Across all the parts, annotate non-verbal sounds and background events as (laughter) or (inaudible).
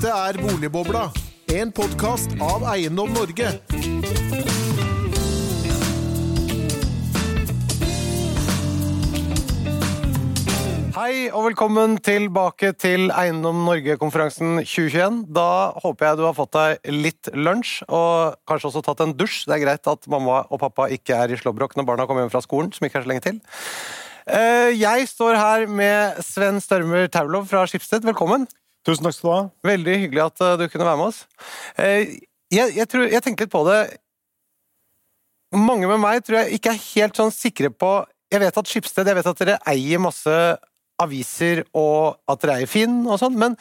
Dette er Boligbobla, en podkast av Eiendom Norge. Hei og velkommen tilbake til Eiendom Norge-konferansen 2021. Da håper jeg du har fått deg litt lunsj, og kanskje også tatt en dusj. Det er greit at mamma og pappa ikke er i slåbrok når barna kommer hjem fra skolen, som ikke er så lenge til. Eh, Jeg står her med Sven Størmer Taulov fra Skipsted. Velkommen. Tusen takk skal du ha. Veldig hyggelig at eh, du kunne være med oss. Eh, Jeg, jeg, tror, jeg tenkte litt på det. Mange med meg tror jeg ikke er helt sånn sikre på Jeg vet at Skipsted, jeg vet at dere eier masse aviser og at dere eier Finn og sånn, men,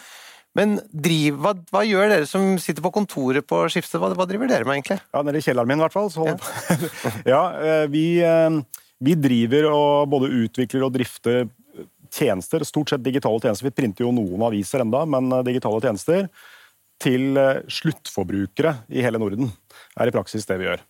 men driv, hva, hva gjør dere som sitter på kontoret på Skipsted? Hva, hva driver dere med, egentlig? Ja, Nede i kjelleren min, i hvert fall. Så ja. (laughs) ja, vi, eh, vi driver og både utvikler og drifter tjenester, stort sett digitale tjenester. Vi printer jo noen aviser enda, men eh, digitale tjenester til eh, sluttforbrukere i hele Norden. er i praksis det vi gjør.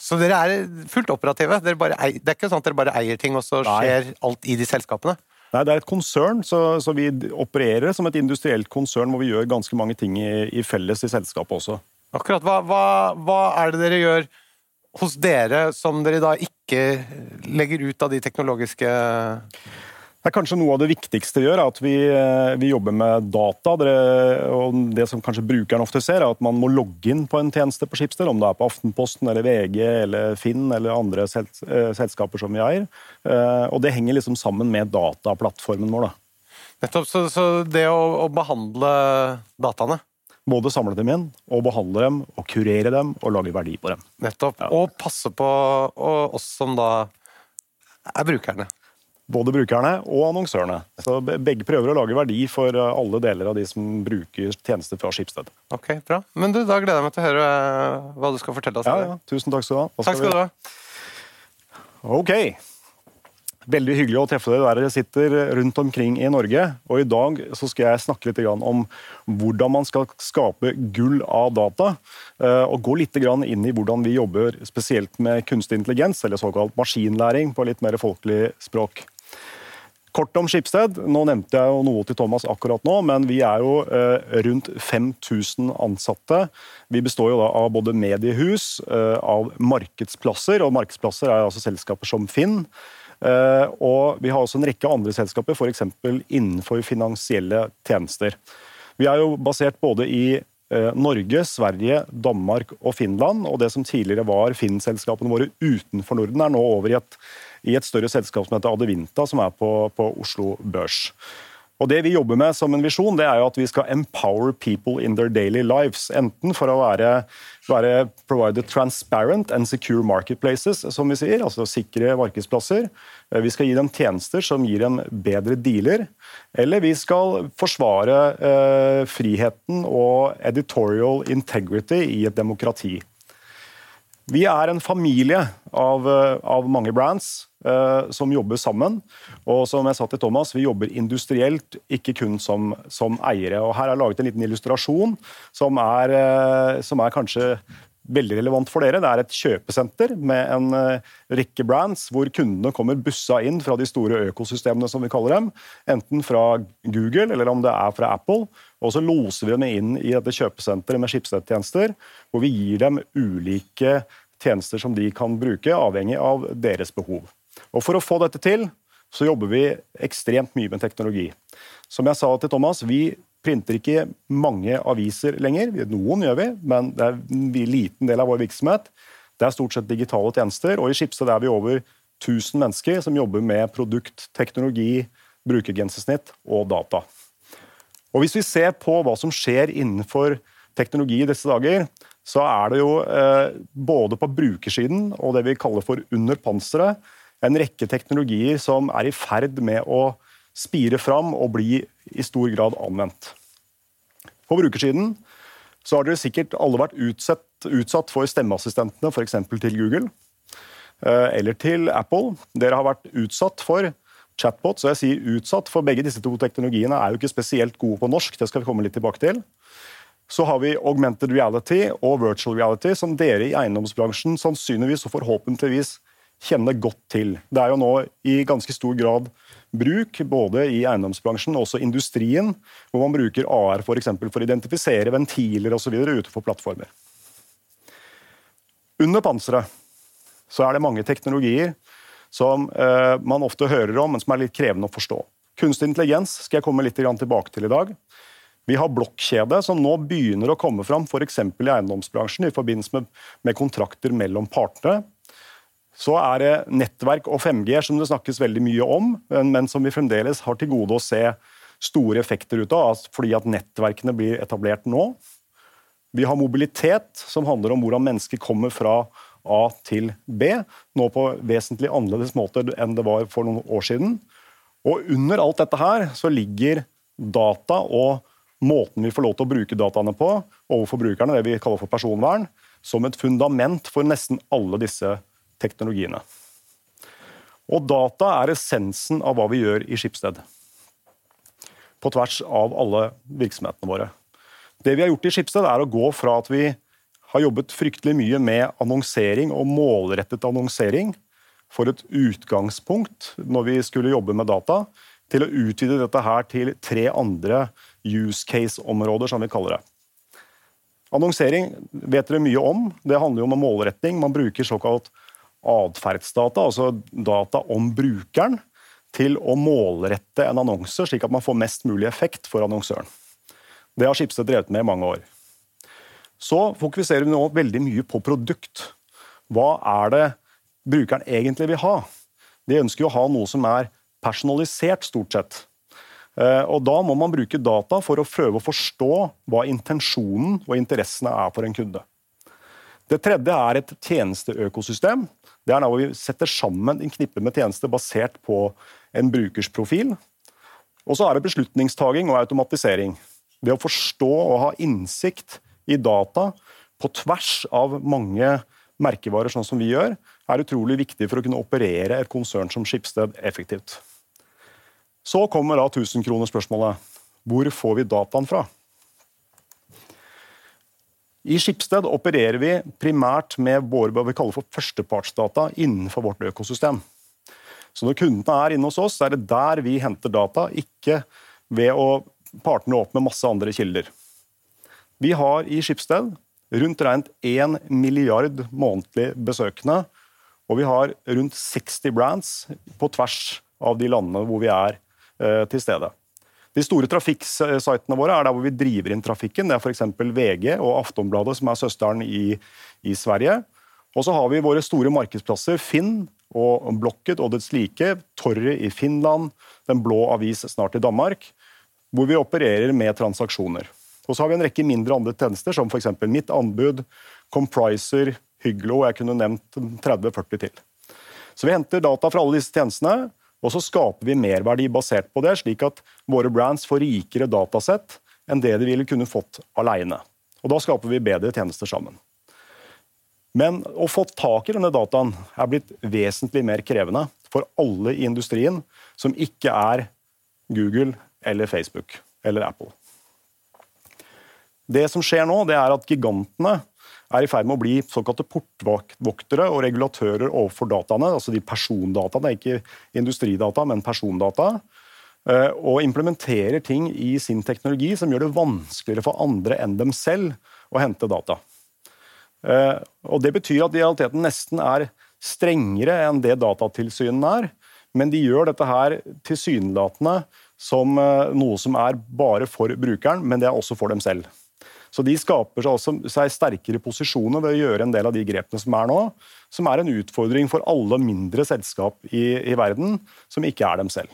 Så dere er fullt operative? Bare eier, det er ikke sånn at dere bare eier ting, og så Nei. skjer alt i de selskapene? Nei, Det er et konsern, så, så vi opererer som et industrielt konsern hvor vi gjør ganske mange ting i, i felles i selskapet også. Akkurat. Hva, hva, hva er det dere gjør hos dere som dere da ikke legger ut av de teknologiske Det er kanskje Noe av det viktigste vi gjør, er at vi, eh, vi jobber med data. Dere, og Det som kanskje brukeren ofte ser, er at man må logge inn på en tjeneste på Schibsted, om det er på Aftenposten, eller VG, eller Finn eller andre eh, selskaper som vi eier. Eh, Og Det henger liksom sammen med dataplattformen vår. da. Nettopp. Så, så det å, å behandle dataene Både samle dem inn, og behandle dem, og kurere dem, og lage verdi på dem. Nettopp. Ja. Og passe på oss som da er brukerne. Både brukerne og annonsørene. Så Begge prøver å lage verdi for eh, alle deler av de som bruker tjenester fra Skipsted. Ok, bra. Men du, da gleder jeg meg til å høre eh, hva du skal fortelle oss. Ja, ja. Tusen takk skal du ha. Da Takk skal du ha. Ok. Veldig hyggelig å treffe dere der dere sitter rundt omkring i Norge. Og I dag så skal jeg snakke litt om hvordan man skal skape gull av data. eh, Og gå litt inn i hvordan vi jobber spesielt med kunstig intelligens, eller såkalt maskinlæring på litt mer folkelig språk. Kort om Skipsted. Nå nevnte jeg jo noe til Thomas akkurat nå, men vi er jo eh, rundt 5000 ansatte. Vi består jo da av både mediehus, eh, av markedsplasser, og markedsplasser er altså selskaper som Finn. Eh, og vi har også en rekke andre selskaper, f.eks. innenfor finansielle tjenester. Vi er jo basert både i Norge, Sverige, Danmark og Finland. Og det som tidligere var Finn-selskapene våre utenfor Norden, er nå over i et, i et større selskap som heter Adevinta, som er på, på Oslo Børs. Og Det vi jobber med som en visjon, det er jo at vi skal empower people in their daily lives. Enten for å være, være provided transparent and secure marketplaces, som vi sier, altså sikre markedsplasser. Eh, Vi skal gi dem tjenester som gir dem bedre dealer. Eller vi skal forsvare eh, friheten og editorial integrity i et demokrati. Vi er en familie av, eh, av mange brands som jobber sammen. Og som jeg sa til Thomas, vi jobber industrielt, ikke kun som, som eiere. Og Her er laget en liten illustrasjon som er, eh, som er kanskje veldig relevant for dere. Det er et kjøpesenter med en eh, rekke brands hvor kundene kommer bussa inn fra de store økosystemene, som vi kaller dem. Enten fra Google eller om det er fra Apple. Og så loser vi dem inn i dette kjøpesenteret med Schibsted-tjenester, hvor vi gir dem ulike tjenester som de kan bruke, avhengig av deres behov. Og For å få dette til, så jobber vi ekstremt mye med teknologi. Som jeg sa til Thomas, vi printer ikke mange aviser lenger. Noen gjør vi, men det er en liten del av vår virksomhet. Det er stort sett digitale tjenester, og i Skipsted er vi over 1000 mennesker som jobber med produkt, teknologi, brukergrensesnitt og data. Og Hvis vi ser på hva som skjer innenfor teknologi i disse dager, så er det jo eh, både på brukersiden og det vi kaller for under panseret, en rekke teknologier som er i ferd med å spire fram og bli i stor grad anvendt. På brukersiden så har dere sikkert alle vært utsatt, utsatt for stemmeassistentene, f.eks. til Google eh, eller til Apple. Dere har vært utsatt for chatbot, så jeg sier utsatt, for begge disse to teknologiene er jo ikke spesielt gode på norsk. Det skal vi komme litt tilbake til. Så har vi augmented reality og virtual reality, som dere i eiendomsbransjen sannsynligvis og forhåpentligvis kjenner godt til. Det er jo nå i ganske stor grad bruk, både i eiendomsbransjen og også industrien, hvor man bruker AR for, for å identifisere ventiler osv. utenfor plattformer. Under panseret så er det mange teknologier som eh, man ofte hører om, men som er litt krevende å forstå. Kunstig intelligens skal jeg komme litt tilbake til i dag. Vi har blokkjede, som nå begynner å komme fram f.eks. i eiendomsbransjen i forbindelse med, med kontrakter mellom partene. Så er det nettverk og 5G som det snakkes veldig mye om, men, som vi fremdeles har til gode å se store effekter ut av, fordi at nettverkene blir etablert nå. Vi har mobilitet, som handler om hvordan mennesker kommer fra A til B, nå på vesentlig annerledes måte enn det var for noen år siden. Og under alt dette her så ligger data og måten vi får lov til å bruke dataene på overfor brukerne, det vi kaller for personvern, som et fundament for nesten alle disse teknologiene. Og data er essensen av hva vi gjør i Skipsted. På tvers av alle virksomhetene våre. Det vi har gjort i Skipsted, er å gå fra at vi har jobbet fryktelig mye med annonsering og målrettet annonsering for et utgangspunkt når vi skulle jobbe med data, til å utvide dette her til tre andre use case-områder, som vi kaller det. Annonsering vet dere mye om. Det handler jo om målretting. Man bruker såkalt atferdsdata, altså data om brukeren, til å målrette en annonse, slik at man får mest mulig effekt for annonsøren. Det har Schibsted drevet med i mange år. Så fokuserer vi nå veldig mye på produkt. Hva er det brukeren egentlig vil ha? De ønsker jo å ha noe som er personalisert, stort sett. Eh, og Da må man bruke data for å prøve å forstå hva intensjonen og interessene er for en kunde. Det tredje er et tjenesteøkosystem. Det er når vi setter sammen en knippe med tjenester basert på en brukers profil. Og så er det beslutningstaking og automatisering. Det å forstå og ha innsikt i data på tvers av mange merkevarer, sånn som vi gjør, er utrolig viktig for å kunne operere et konsern som Skipsted effektivt. Så kommer da 1000-kronerspørsmålet. Hvor får vi dataen fra? I Skipsted opererer vi primært med våre hva vi kaller for førstepartsdata innenfor vårt økosystem. Så når kundene er inne hos oss, er det der vi henter data, ikke ved å partene opp med masse andre kilder. Vi har i Skipsted rundt regnet 1 milliard månedlig besøkende, og vi har rundt 60 brands på tvers av de landene hvor vi er eh, til stede. De store trafikksitene våre er der hvor vi driver inn trafikken. Det er f.eks. VG og Aftonbladet, som er søsteren i, i Sverige. Og så har vi våre store markedsplasser, Finn og Blokket og dets like, Torre i Finland, Den blå avis snart i Danmark, hvor vi opererer med transaksjoner. Og så har vi en rekke mindre andre tjenester, som f.eks. Mitt anbud, Compriser, Hyglo, og jeg kunne nevnt 30-40 til. Så vi henter data fra alle disse tjenestene, og så skaper vi merverdi basert på det, slik at våre brands får rikere datasett enn det de ville kunne fått alene. Og da skaper vi bedre tjenester sammen. Men å få tak i denne dataen er blitt vesentlig mer krevende for alle i industrien som ikke er Google eller Facebook eller Apple. Det som skjer nå, det er at gigantene er i ferd med å bli såkalte portvoktere og regulatører overfor dataene, altså de persondataene, ikke industridata, men persondata, eh, og implementerer ting i sin teknologi som gjør det vanskeligere for andre enn dem selv å hente data. Eh, og Det betyr at de i realiteten nesten er strengere enn det Datatilsynene er, men de gjør dette her tilsynelatende som eh, noe som er bare for brukeren, men det er også for dem selv. Så de skaper seg sterkere posisjoner ved å gjøre en del av de grepene som er nå, som er en utfordring for alle mindre selskap i, i verden som ikke er dem selv.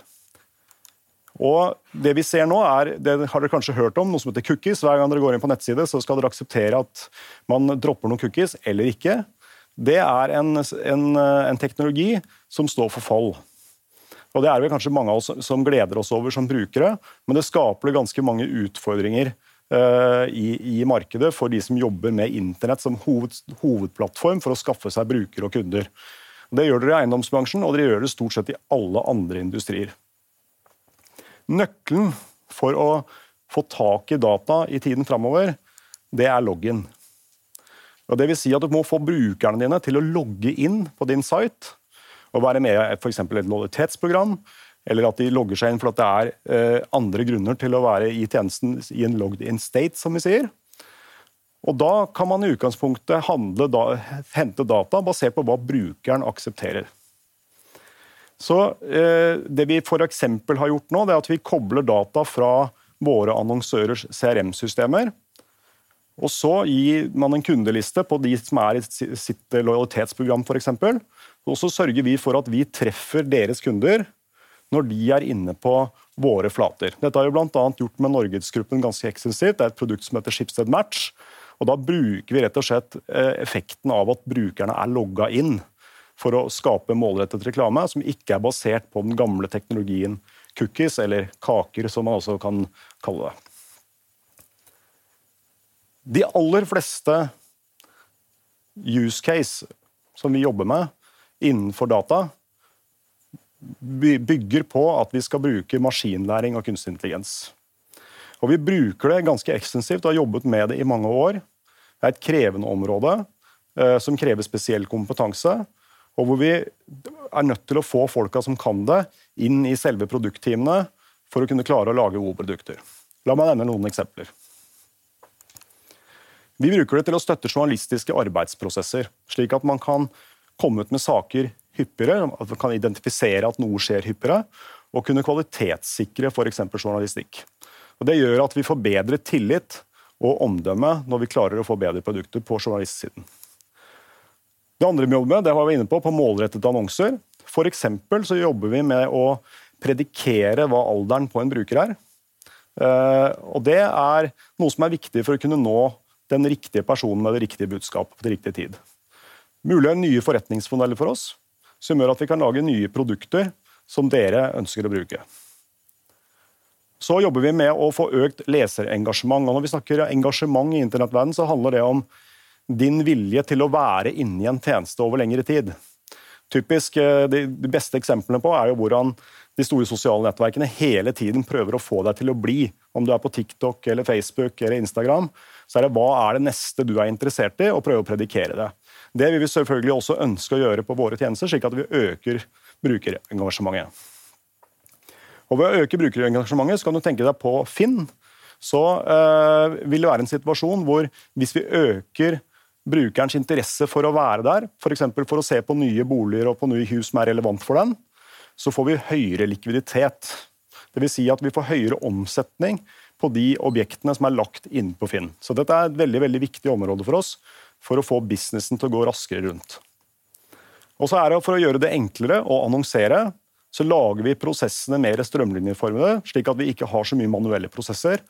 Og Det vi ser nå er, det har dere kanskje hørt om, noe som heter cookies. Hver gang dere går inn på nettside, så skal dere akseptere at man dropper noen cookies eller ikke. Det er en, en, en teknologi som står for fall. Og Det er vel kanskje mange av oss som gleder oss over som brukere, men det skaper ganske mange utfordringer i, i, markedet for de som jobber med internett som hoved, hovedplattform for å skaffe seg brukere og kunder. Det gjør dere i eiendomsbransjen, og dere gjør det stort sett i alle andre industrier. Nøkkelen for å få tak i data i tiden framover, det er login. Og det vil si at Du må få brukerne dine til å logge inn på din site og være med i f.eks. et lojalitetsprogram, eller at de logger seg inn for at det er eh, andre grunner til å være i tjenesten i en logged in state, som vi sier. Og Da kan man i utgangspunktet handle, da, hente data basert på hva brukeren aksepterer. Så eh, Det vi f.eks. har gjort nå, det er at vi kobler data fra våre annonsørers CRM-systemer. Og Så gir man en kundeliste på de som er i sitt lojalitetsprogram f.eks. Og så sørger vi for at vi treffer deres kunder når de er inne på våre flater. Dette har vi bl.a. gjort med Norgesgruppen ganske ekstensivt. Det er et produkt som heter Schibsted Match. Og Da bruker vi rett og slett eh, effekten av at brukerne er logga inn for å skape målrettet reklame som ikke er basert på den gamle teknologien cookies, eller kaker, som man også kan kalle det. De aller fleste use case som vi jobber med innenfor data, bygger på at vi skal bruke maskinlæring og kunstig intelligens. Og Vi bruker det ganske ekstensivt og har jobbet med det i mange år. Det er et krevende område eh, som krever spesiell kompetanse. Og hvor vi er nødt til å få folka som kan det, inn i selve produktteamene for å kunne klare å lage gode produkter. La meg nevne noen eksempler. Vi bruker det til å støtte journalistiske arbeidsprosesser, slik at man kan komme ut med saker hyppigere, at vi kan identifisere at noe skjer hyppigere, og kunne kvalitetssikre f.eks. journalistikk. Og det gjør at vi får bedre tillit og omdømme når vi klarer å få bedre produkter på journalistsiden. Det andre vi jobber med, det var vi inne på, på målrettede annonser. For så jobber vi med å predikere hva alderen på en bruker er. Eh, og Det er noe som er viktig for å kunne nå den riktige personen med det riktige budskapet på riktig tid. Mulig nye forretningsmodeller for oss, som gjør at vi kan lage nye produkter som dere ønsker å bruke. Så jobber vi med å få økt leserengasjement. og Når vi snakker engasjement i internettverdenen, så handler det om din vilje til å være inni en tjeneste over lengre tid. Typisk, eh, De beste eksemplene på er jo hvordan de store sosiale nettverkene hele tiden prøver å få deg til å bli. Om du er på TikTok, eller Facebook eller Instagram, så er det hva er det neste du er interessert i, og prøve å predikere det. Det vil vi selvfølgelig også ønske å gjøre på våre tjenester, slik at vi øker brukerengasjementet. Og Ved å øke brukerengasjementet så kan du tenke deg på Finn. Så øh, vil det være en situasjon hvor hvis vi øker brukerens interesse for å være der, f.eks. For, for å se på nye boliger og på nye hus som er relevant for den, så får vi høyere likviditet. Dvs. Si at vi får høyere omsetning på de objektene som er lagt inn på Finn. Så dette er et veldig, veldig viktig område for oss for å få businessen til å gå raskere rundt. Og så er det For å gjøre det enklere å annonsere, så lager vi prosessene mer strømlinjeformede, slik at vi ikke har så mye manuelle prosesser,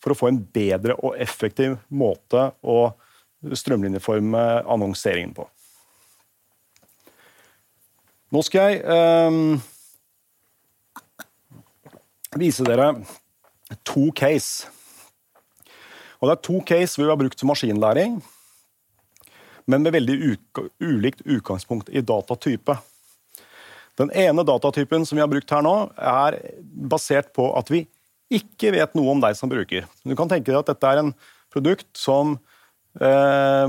for å få en bedre og effektiv måte å strømlinjeforme annonseringen på. Nå skal jeg eh, vise dere to case. Og Det er to case vi har brukt maskinlæring men med veldig ulikt utgangspunkt i datatype. Den ene datatypen som vi har brukt her nå, er basert på at vi ikke vet noe om deg som bruker. Du kan tenke deg at dette er en produkt som, eh,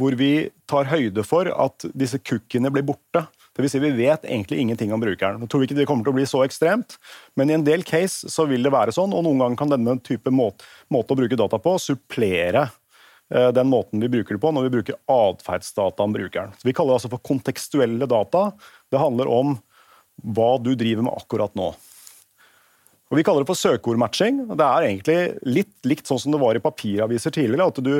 hvor vi tar høyde for at disse cookiene blir borte. Vil si Vi vet egentlig ingenting om brukeren. Jeg tror ikke det kommer til å bli så ekstremt, men i en del case så vil det være sånn, og noen ganger kan denne type måte, måte å bruke data på supplere den måten vi bruker det på når vi bruker atferdsdata om brukeren. Så vi kaller det altså for kontekstuelle data. Det handler om hva du driver med akkurat nå. Og Vi kaller det for søkeordmatching. Det er egentlig litt likt sånn som det var i papiraviser tidligere. At du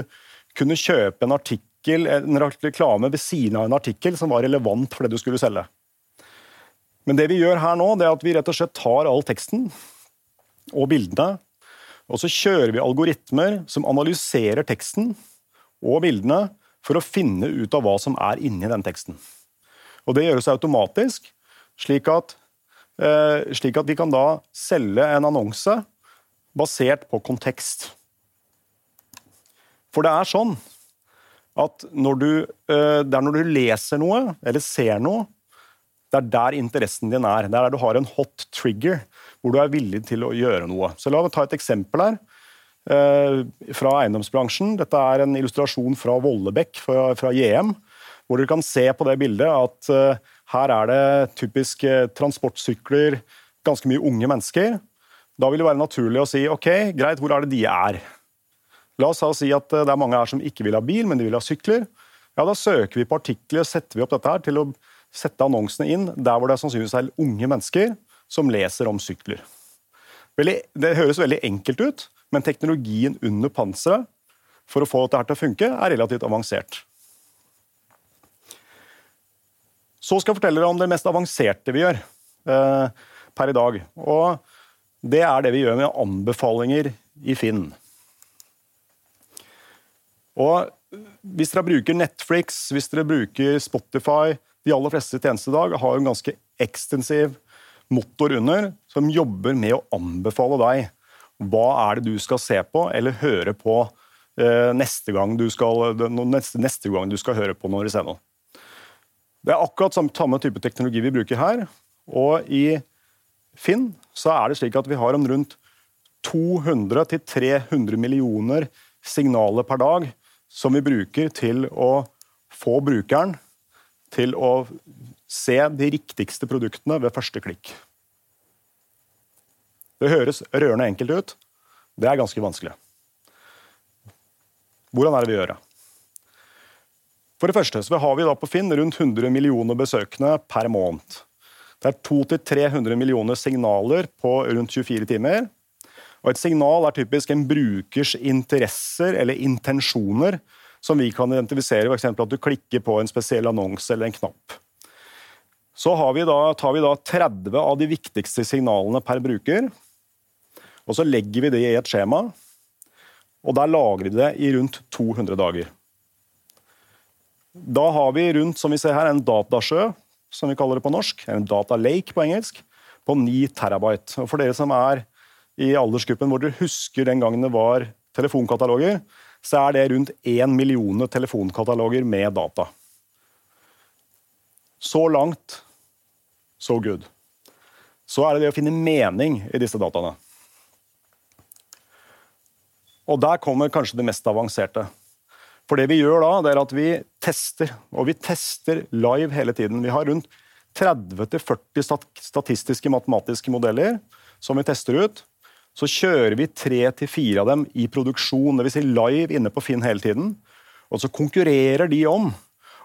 kunne kjøpe en artikkel, en reklame ved siden av en artikkel som var relevant for det du skulle selge. Men det vi gjør her nå, det er at vi rett og slett tar all teksten og bildene og så kjører vi algoritmer som analyserer teksten og bildene for å finne ut av hva som er inni den teksten. Og Det gjøres automatisk, slik at, eh, slik at vi kan da selge en annonse basert på kontekst. For det er sånn at når du, eh, det er når du leser noe eller ser noe, det er der interessen din er. Det er der du har en hot trigger hvor du er villig til å gjøre noe. Så La meg ta et eksempel her eh, fra eiendomsbransjen. Dette er en illustrasjon fra Vollebekk fra, JM, hvor dere kan se på det bildet at uh, Her er det typisk eh, transportsykler, ganske mye unge mennesker. Da vil det være naturlig å si ok, greit, hvor er det de er? La oss si at eh, det er mange her som ikke vil ha bil, men de vil ha sykler. Ja, Da søker vi på artikler setter vi opp dette her til å sette annonsene inn der hvor det er sannsynligvis er unge mennesker som leser om sykler. Det høres veldig enkelt ut, men teknologien under panseret for å få dette til å funke, er relativt avansert. Så skal jeg fortelle dere om det mest avanserte vi gjør eh, per i dag. Og det er det vi gjør med anbefalinger i Finn. Og hvis dere bruker Netflix, hvis dere bruker Spotify De aller fleste tjenester i dag har en ganske ekstensiv motor under som jobber med å anbefale deg hva er det du skal se på eller høre på eh, neste, gang du skal, neste, neste gang du skal høre på noe i noe. Det er akkurat samme type teknologi vi bruker her. Og i Finn så er det slik at vi har om rundt 200-300 millioner signaler per dag som vi bruker til å få brukeren til å se de riktigste produktene ved første klikk. Det høres rørende enkelt ut. Det er ganske vanskelig. Hvordan er det vi gjør det? For det første så har vi da på Finn rundt 100 millioner besøkende per måned. Det er 200-300 millioner signaler på rundt 24 timer. Og Et signal er typisk en brukers interesser eller intensjoner som vi kan identifisere, f.eks. at du klikker på en spesiell annonse eller en knapp. Så vi da, tar vi da 30 av de viktigste signalene per bruker, og så legger vi det i et skjema. Og der lagrer vi det i rundt 200 dager. Da har vi rundt som vi ser her, en datasjø, som vi kaller det på norsk, en data lake på engelsk, på 9 terabyte. Og for dere som er i aldersgruppen hvor dere husker den gangen det var telefonkataloger, så er det rundt 1 million telefonkataloger med data. Så langt, so good. Så er det det å finne mening i disse dataene. Og der kommer kanskje det mest avanserte. For det vi gjør da, det er at vi tester, og vi tester live hele tiden. Vi har rundt 30-40 statistiske matematiske modeller som vi tester ut så kjører vi tre til fire av dem i produksjon, dvs. Si live inne på Finn hele tiden. Og så konkurrerer de om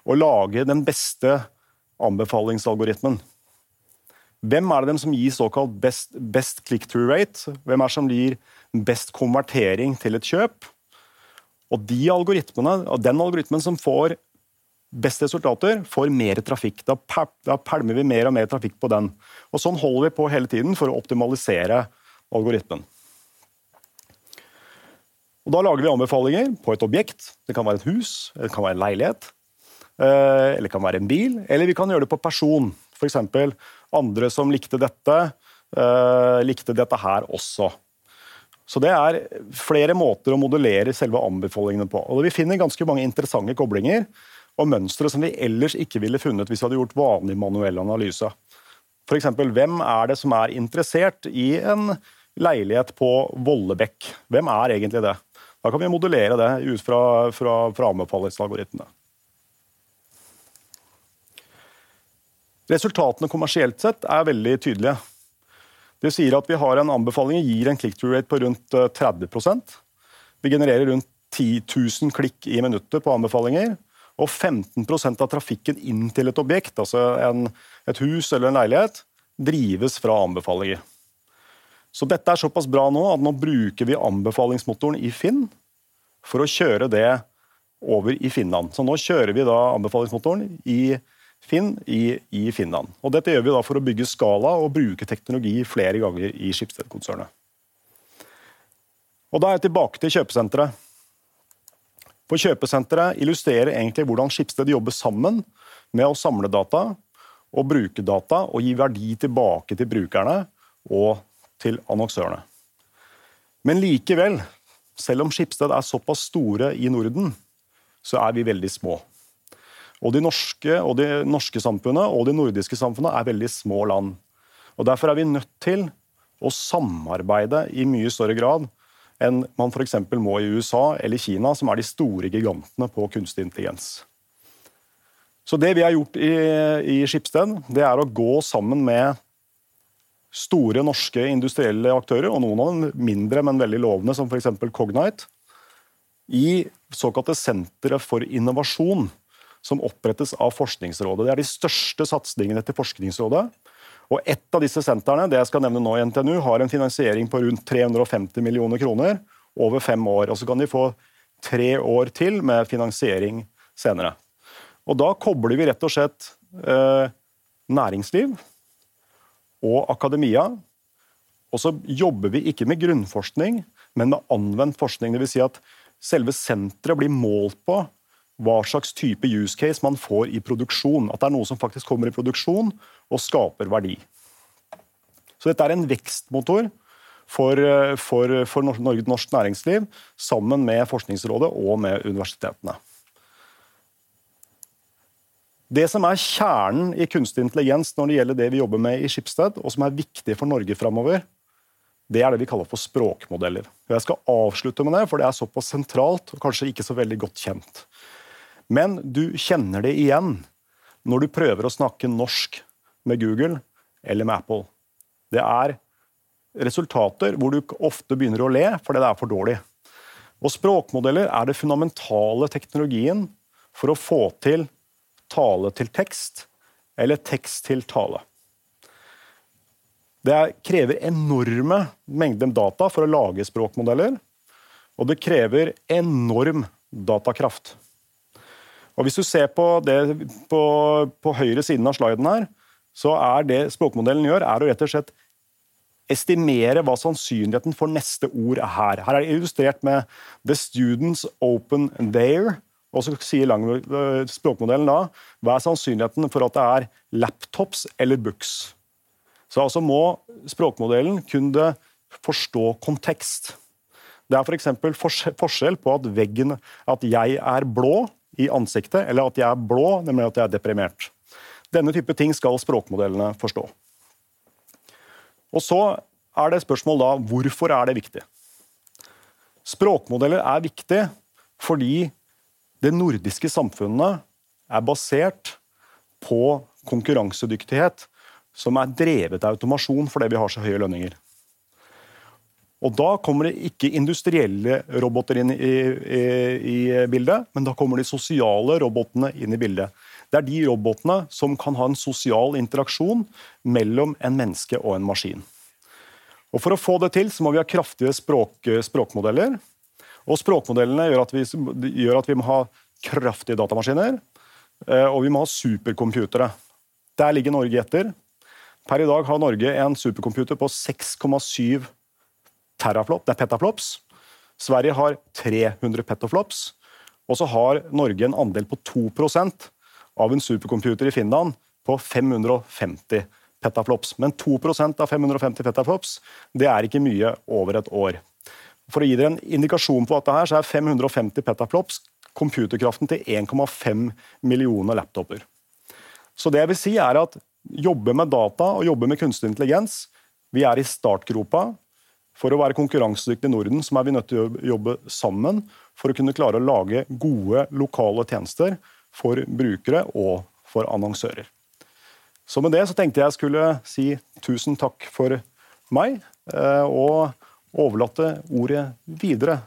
å lage den beste anbefalingsalgoritmen. Hvem er det dem som gir såkalt best, best click-through rate? Hvem er det som gir best konvertering til et kjøp? Og de algoritmene, og Den algoritmen som får best resultater, får mer trafikk. Da, pælmer vi mer og mer trafikk på den. Og Sånn holder vi på hele tiden for å optimalisere algoritmen. Og Da lager vi anbefalinger på et objekt. Det kan være et hus, det kan være en leilighet, eh, eller det kan være en bil. Eller vi kan gjøre det på person. F.eks. andre som likte dette, eh, likte dette her også. Så Det er flere måter å modellere selve anbefalingene på. Og Vi finner ganske mange interessante koblinger og mønstre som vi ellers ikke ville funnet hvis vi hadde gjort vanlig manuell analyse. F.eks. hvem er det som er interessert i en leilighet på Vollebekk? Hvem er egentlig det? Da kan vi modellere det ut fra, fra, fra anbefalingsalgoritmene. Resultatene kommersielt sett er veldig tydelige. Det sier at vi har en anbefaling gir en click-through rate på rundt 30 eh, Vi genererer rundt 10 000 klikk i minuttet på anbefalinger og 15% av trafikken inn til et objekt, altså en, et hus eller en leilighet, drives fra anbefalinger. Så dette er såpass bra nå at nå bruker vi anbefalingsmotoren i Finn for å kjøre det over i Finland. Så nå kjører vi da anbefalingsmotoren i Finn i, i Finland. Og dette gjør vi da for å bygge skala og bruke teknologi flere ganger i Skipsted-konsernet. Og Da er jeg tilbake til kjøpesenteret. For Kjøpesenteret illustrerer egentlig hvordan Skipsted jobber sammen med å samle data og bruke data og gi verdi tilbake til brukerne og til annonsørene. Men likevel, selv om Skipsted er såpass store i Norden, så er vi veldig små. Og de norske, og de norske samfunnet og de nordiske samfunnet er veldig små land. Og Derfor er vi nødt til å samarbeide i mye større grad enn man f.eks. må i USA eller Kina, som er de store gigantene på kunstig intelligens. Så det vi har gjort i, i Skipsted, det er å gå sammen med store norske industrielle aktører, og noen av dem mindre, men veldig lovende, som f.eks. Cognite, i såkalte sentre for innovasjon, som opprettes av Forskningsrådet. Det er de største satsingene til Forskningsrådet. Og Et av disse sentrene det jeg skal nevne nå i NTNU, har en finansiering på rundt 350 millioner kroner over fem år. Og Så kan de få tre år til med finansiering senere. Og Da kobler vi rett og slett eh, næringsliv og akademia. Og så jobber vi ikke med grunnforskning, men med anvendt forskning. Dvs. Si at selve senteret blir målt på hva slags type use case man får i produksjon. At det er noe som faktisk kommer i produksjon og skaper verdi. Så dette er en vekstmotor for, for, for Norge, norsk næringsliv, sammen med Forskningsrådet og med universitetene. Det som er kjernen i kunstig intelligens når det gjelder det vi jobber med i Skipsted, og som er viktig for Norge framover, det er det vi kaller for språkmodeller. Jeg skal avslutte med det, for det er såpass sentralt og kanskje ikke så veldig godt kjent. Men du kjenner det igjen når du prøver å snakke norsk med Google eller med Apple. Det er resultater hvor du ofte begynner å le fordi det er for dårlig. Og Språkmodeller er det fundamentale teknologien for å få til tale til tekst eller tekst til tale. Det krever enorme mengder data for å lage språkmodeller, og det krever enorm datakraft. Og Hvis du ser på det på, på høyre siden av sliden her, så er det språkmodellen gjør, er å rett og slett estimere hva sannsynligheten for neste ord er her. Her er det illustrert med 'The students open there'. Og så sier eh, språkmodellen da hva er sannsynligheten for at det er laptops eller books. Så altså må språkmodellen kunne forstå kontekst. Det er f.eks. forskjell på at veggen at jeg er blå i ansiktet, eller at jeg er blå, nemlig at jeg er deprimert. Denne type ting skal språkmodellene forstå. Og Så er det spørsmål da, hvorfor er det viktig? Språkmodeller er viktig fordi det nordiske samfunnet er basert på konkurransedyktighet som er drevet av automasjon fordi vi har så høye lønninger. Og Da kommer det ikke industrielle roboter inn i, i, i, bildet, men da kommer de sosiale robotene inn i bildet. Det er de robotene som kan ha en sosial interaksjon mellom en menneske og en maskin. Og For å få det til så må vi ha kraftige språk, språkmodeller. Og Språkmodellene gjør at, vi, gjør at vi må ha kraftige datamaskiner, eh, og vi må ha supercomputere. Der ligger Norge etter. Per i dag har Norge en supercomputer på 6,7 teraflop, det er petaflops. Sverige har 300 petaflops. Og så har Norge en andel på 2% av en supercomputer i Finland på 550 petaflops. Men 2% av 550 petaflops det er ikke mye over et år. For å gi dere en indikasjon på dette, her, så er 550 petaflops computerkraften til 1,5 millioner laptoper. Så det jeg vil si er at jobbe med data og jobbe med kunstig intelligens Vi er i startgropa. For å være konkurransedyktig i Norden så er vi nødt til å jobbe sammen for å kunne klare å lage gode lokale tjenester for brukere og for annonsører. Så med det så tenkte jeg skulle si tusen takk for meg, eh, og overlate ordet videre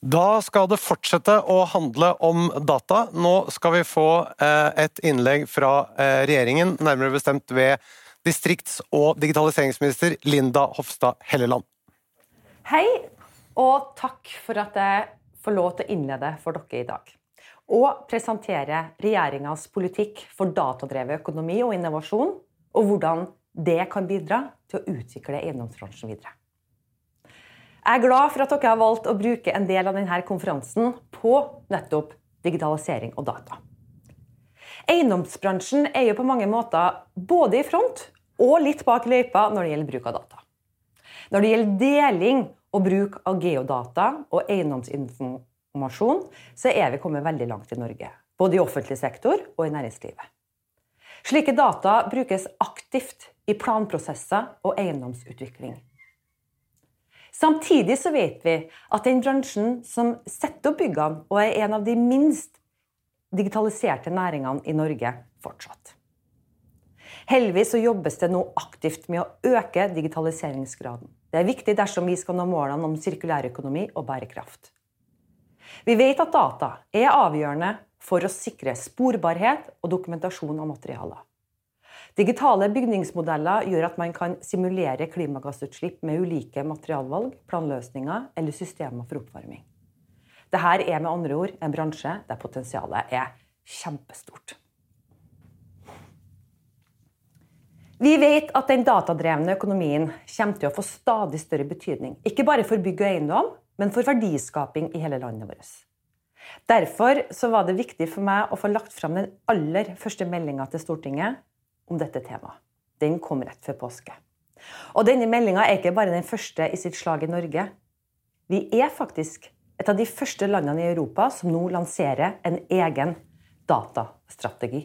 Da skal det fortsette å handle om data. Nå skal vi få eh, et innlegg fra eh, regjeringen, nærmere bestemt ved distrikts- og digitaliseringsminister Linda Hofstad Helleland. Hei, og takk for at jeg får lov til å innlede for dere i dag. Og presentere regjeringas politikk for datadrevet økonomi og innovasjon, og hvordan det kan bidra til å utvikle eiendomsbransjen videre. Jeg er glad for at dere har valgt å bruke en del av denne konferansen på nettopp digitalisering og data. Eiendomsbransjen er jo på mange måter både i front og litt bak løypa når det gjelder bruk av data. Når det gjelder deling og bruk av geodata og eiendomsinformasjon, så er vi kommet veldig langt i Norge. Både i offentlig sektor og i næringslivet. Slike data brukes aktivt i planprosesser og eiendomsutvikling. Samtidig så vet vi at den bransjen som setter opp byggene, og er en av de minst digitaliserte næringene i Norge fortsatt. Heldigvis så jobbes det nå aktivt med å øke digitaliseringsgraden. Det er viktig dersom vi skal nå målene om sirkulærøkonomi og bærekraft. Vi vet at data er avgjørende for å sikre sporbarhet og dokumentasjon av materialer. Digitale bygningsmodeller gjør at man kan simulere klimagassutslipp med ulike materialvalg, planløsninger eller systemer for oppvarming. Dette er med andre ord en bransje der potensialet er kjempestort. Vi vet at den datadrevne økonomien kommer til å få stadig større betydning. Ikke bare for bygg og eiendom, men for verdiskaping i hele landet vårt. Derfor var det viktig for meg å få lagt fram den aller første meldinga til Stortinget om dette temaet. Den kom rett før påske. Og denne meldinga er ikke bare den første i sitt slag i Norge. Vi er faktisk et av de første landene i Europa som nå lanserer en egen datastrategi.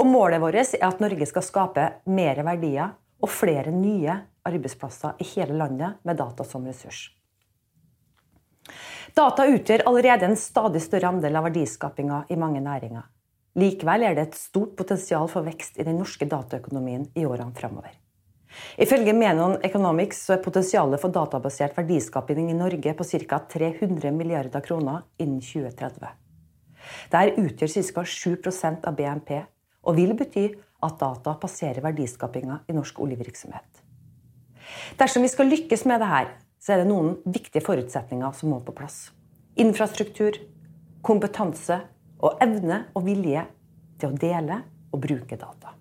Og målet vårt er at Norge skal skape mer verdier og flere nye arbeidsplasser i hele landet med data som ressurs. Data utgjør allerede en stadig større andel av verdiskapinga i mange næringer. Likevel er det et stort potensial for vekst i den norske dataøkonomien i årene framover. Ifølge Menon Economics er potensialet for databasert verdiskaping i Norge på ca. 300 milliarder kroner innen 2030. Dette utgjør ca. 7% av BNP og vil bety at data passerer verdiskapinga i norsk oljevirksomhet. Dersom vi skal lykkes med dette, så er det noen viktige forutsetninger som må på plass. Infrastruktur, kompetanse og evne og vilje til å dele og bruke data.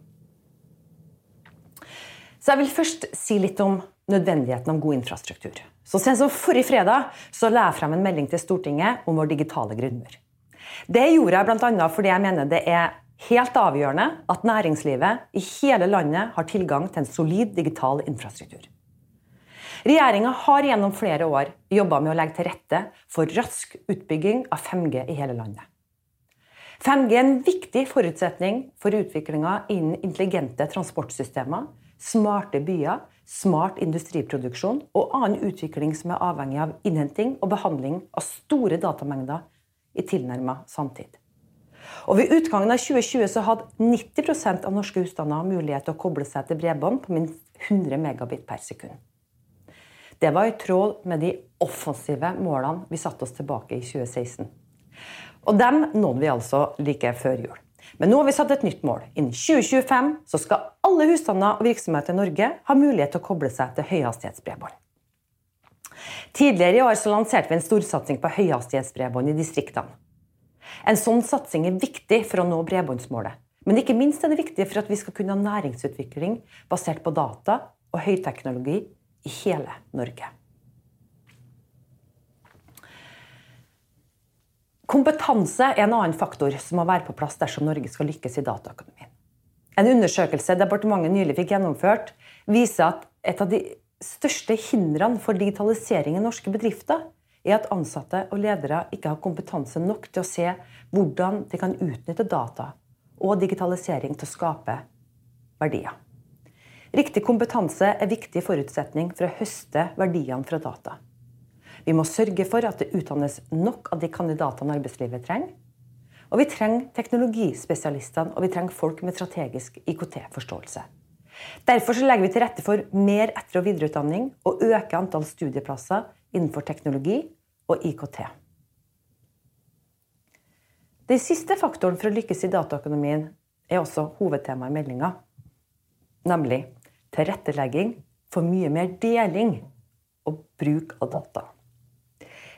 Så jeg vil først si litt om nødvendigheten av god infrastruktur. Så Sent som forrige fredag så la jeg frem en melding til Stortinget om vår digitale grunnmur. Det gjorde jeg bl.a. fordi jeg mener det er helt avgjørende at næringslivet i hele landet har tilgang til en solid digital infrastruktur. Regjeringa har gjennom flere år jobba med å legge til rette for rask utbygging av 5G i hele landet. 5G er en viktig forutsetning for utviklinga innen intelligente transportsystemer, smarte byer, smart industriproduksjon og annen utvikling som er avhengig av innhenting og behandling av store datamengder i tilnærma samtid. Og Ved utgangen av 2020 så hadde 90% av norske husstander mulighet til å koble seg til bredbånd på minst 100 megabit per sekund. Det var i tråd med de offensive målene vi satte oss tilbake i 2016. Og dem nådde vi altså like før jul. Men nå har vi satt et nytt mål. Innen 2025 så skal alle husstander og virksomheter i Norge ha mulighet til å koble seg til høyhastighetsbredbånd. Tidligere i år så lanserte vi en storsatsing på høyhastighetsbredbånd i distriktene. En sånn satsing er viktig for å nå bredbåndsmålet. Men ikke minst er det viktig for at vi skal kunne ha næringsutvikling basert på data og høyteknologi i hele Norge. Kompetanse er en annen faktor som må være på plass dersom Norge skal lykkes i dataøkonomien. En undersøkelse departementet nylig fikk gjennomført, viser at et av de største hindrene for digitalisering i norske bedrifter er at ansatte og ledere ikke har kompetanse nok til å se hvordan de kan utnytte data og digitalisering til å skape verdier. Riktig kompetanse er viktig forutsetning for å høste verdiene fra data. Vi må sørge for at det utdannes nok av de kandidatene arbeidslivet trenger. Og vi trenger teknologispesialistene og vi trenger folk med strategisk IKT-forståelse. Derfor legger vi til rette for mer etter- og videreutdanning og øker antall studieplasser innenfor teknologi og IKT. Den siste faktoren for å lykkes i dataøkonomien er også hovedtema i meldinga, nemlig tilrettelegging for mye mer deling og bruk av data.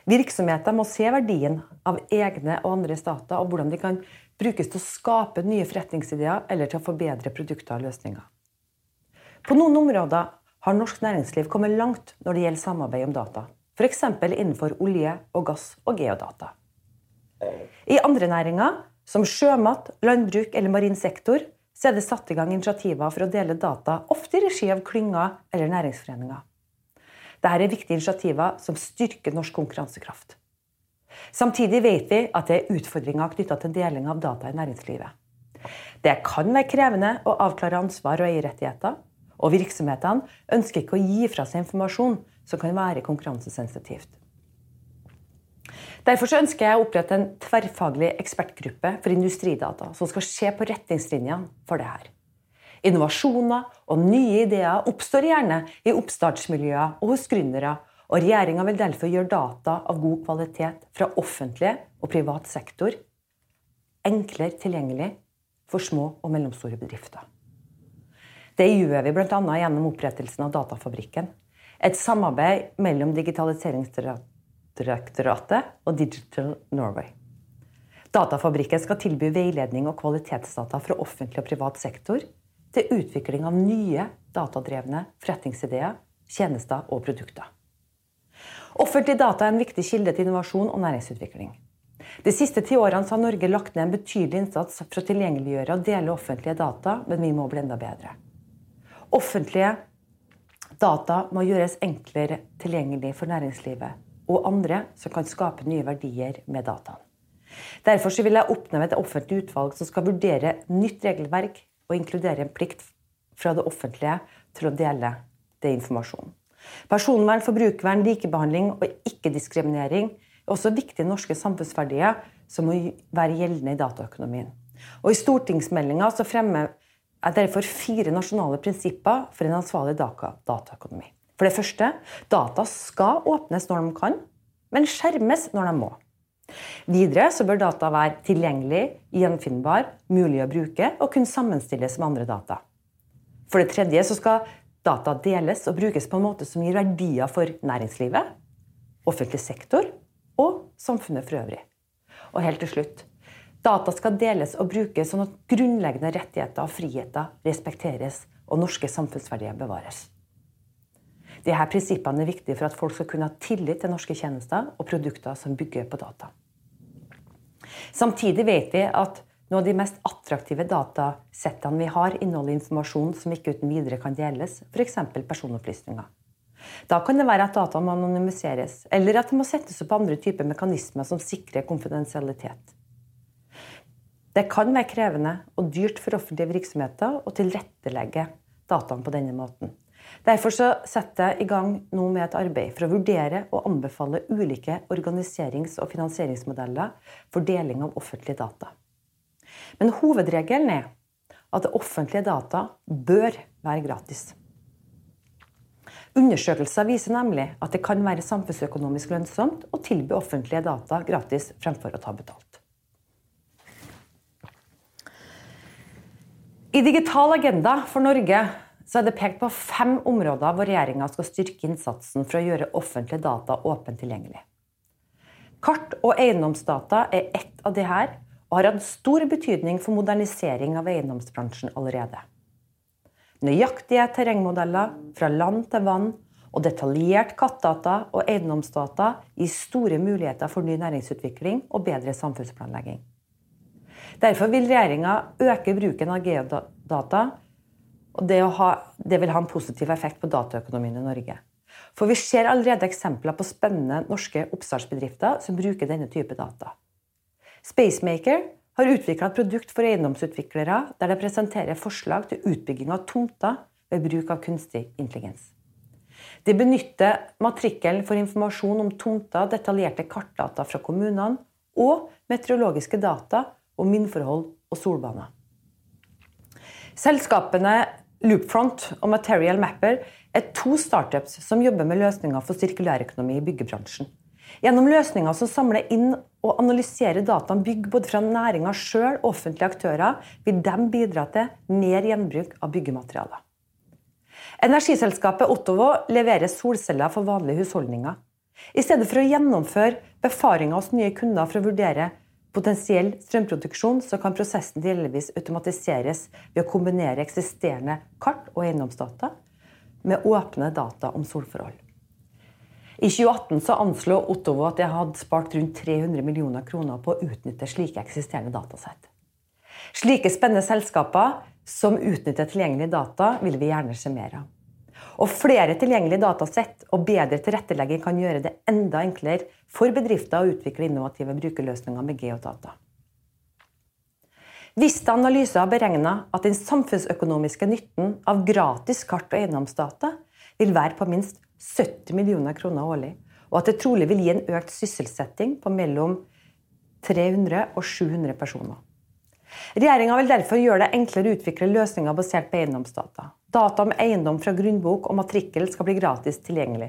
Virksomheter må se verdien av egne og andres data, og hvordan de kan brukes til å skape nye forretningsideer eller til å forbedre produkter og løsninger. På noen områder har norsk næringsliv kommet langt når det gjelder samarbeid om data f.eks. innenfor olje og gass og geodata. I andre næringer, som sjømat, landbruk eller marin sektor, så er det satt i gang initiativer for å dele data, ofte i regi av klynger eller næringsforeninger. Dette er viktige initiativer som styrker norsk konkurransekraft. Samtidig vet vi at det er utfordringer knytta til deling av data i næringslivet. Det kan være krevende å avklare ansvar og eierrettigheter, og virksomhetene ønsker ikke å gi fra seg informasjon som kan være konkurransesensitivt. Derfor ønsker jeg å opprette en tverrfaglig ekspertgruppe for industridata som skal se på retningslinjene for det her. Innovasjoner og nye ideer oppstår gjerne i oppstartsmiljøer og hos gründere, og regjeringa vil derfor gjøre data av god kvalitet fra offentlig og privat sektor enklere tilgjengelig for små og mellomstore bedrifter. Det gjør vi bl.a. gjennom opprettelsen av Datafabrikken, et samarbeid mellom Digitaliseringsdirektoratet og Digital Norway. Datafabrikken skal tilby veiledning og kvalitetsdata fra offentlig og privat sektor til utvikling av nye datadrevne forretningsideer, tjenester og produkter. Offentlig data er en viktig kilde til innovasjon og næringsutvikling. De siste ti årene har Norge lagt ned en betydelig innsats for å tilgjengeliggjøre og dele offentlige data, men vi må bli enda bedre. Offentlige data må gjøres enklere tilgjengelig for næringslivet og andre som kan skape nye verdier med dataen. Derfor vil jeg oppnevne et offentlig utvalg som skal vurdere nytt regelverk og inkludere en plikt fra det offentlige til å dele det informasjonen. Personvern, forbrukervern, likebehandling og ikke-diskriminering er også viktige norske samfunnsverdier som må være gjeldende i dataøkonomien. Og I stortingsmeldinga fremmer jeg derfor fire nasjonale prinsipper for en ansvarlig dataøkonomi. For det første, data skal åpnes når de kan, men skjermes når de må. Videre så bør data være tilgjengelig, gjenfinnbar, mulig å bruke og kunne sammenstilles med andre data. For det tredje så skal data deles og brukes på en måte som gir verdier for næringslivet, offentlig sektor og samfunnet for øvrig. Og helt til slutt data skal deles og brukes sånn at grunnleggende rettigheter og friheter respekteres og norske samfunnsverdier bevares. Disse prinsippene er viktige for at folk skal kunne ha tillit til norske tjenester og produkter som bygger på data. Samtidig vet vi at noen av de mest attraktive datasettene vi har, inneholder informasjon som ikke uten videre kan deles, f.eks. personopplysninger. Da kan det være at data må anonymiseres, eller at de må settes opp andre typer mekanismer som sikrer konfidensialitet. Det kan være krevende og dyrt for offentlige virksomheter å tilrettelegge dataene på denne måten. Derfor setter jeg i gang nå med et arbeid for å vurdere og anbefale ulike organiserings- og finansieringsmodeller for deling av offentlige data. Men hovedregelen er at offentlige data bør være gratis. Undersøkelser viser nemlig at det kan være samfunnsøkonomisk lønnsomt å tilby offentlige data gratis fremfor å ta betalt. I Digital agenda for Norge så er det pekt på fem områder hvor regjeringa skal styrke innsatsen for å gjøre offentlige data åpent tilgjengelig. Kart- og eiendomsdata er ett av de her, og har hatt stor betydning for modernisering av eiendomsbransjen allerede. Nøyaktige terrengmodeller fra land til vann og detaljert kattdata og eiendomsdata gir store muligheter for ny næringsutvikling og bedre samfunnsplanlegging. Derfor vil regjeringa øke bruken av geodata og det, ha, det, vil ha en positiv effekt på dataøkonomien i Norge. For vi ser allerede eksempler på spennende norske oppstartsbedrifter som bruker denne type data. Spacemaker har utvikla et produkt for eiendomsutviklere der det presenterer forslag til utbygging av tomter ved bruk av kunstig intelligens. De benytter matrikkelen for informasjon om tomter, detaljerte kartdata fra kommunene og meteorologiske data om vindforhold og solbaner. Selskapene Loopfront og Material Mapper er to startups som jobber med løsninger for sirkulærøkonomi i byggebransjen. Gjennom løsninger som samler inn og analyserer data om bygg både fra næringa sjøl og offentlige aktører, vil de bidra til mer gjenbruk av byggematerialer. Energiselskapet Ottovo leverer solceller for vanlige husholdninger. I stedet for å gjennomføre befaringer hos nye kunder for å vurdere potensiell strømproduksjon, så kan prosessen delvis automatiseres ved å kombinere eksisterende kart og eiendomsdata med åpne data om solforhold. I 2018 så anslo Ottovo at de hadde spart rundt 300 millioner kroner på å utnytte slike eksisterende datasett. Slike spennende selskaper som utnytter tilgjengelige data, vil vi gjerne se mer av. Og flere tilgjengelige datasett og bedre tilrettelegging kan gjøre det enda enklere for bedrifter å utvikle innovative brukerløsninger med geodata. Vista Analyse har beregna at den samfunnsøkonomiske nytten av gratis kart- og eiendomsdata vil være på minst 70 millioner kroner årlig, og at det trolig vil gi en økt sysselsetting på mellom 300 og 700 personer. Regjeringa vil derfor gjøre det enklere å utvikle løsninger basert på eiendomsdata. Data om eiendom fra grunnbok og matrikkel skal bli gratis tilgjengelig.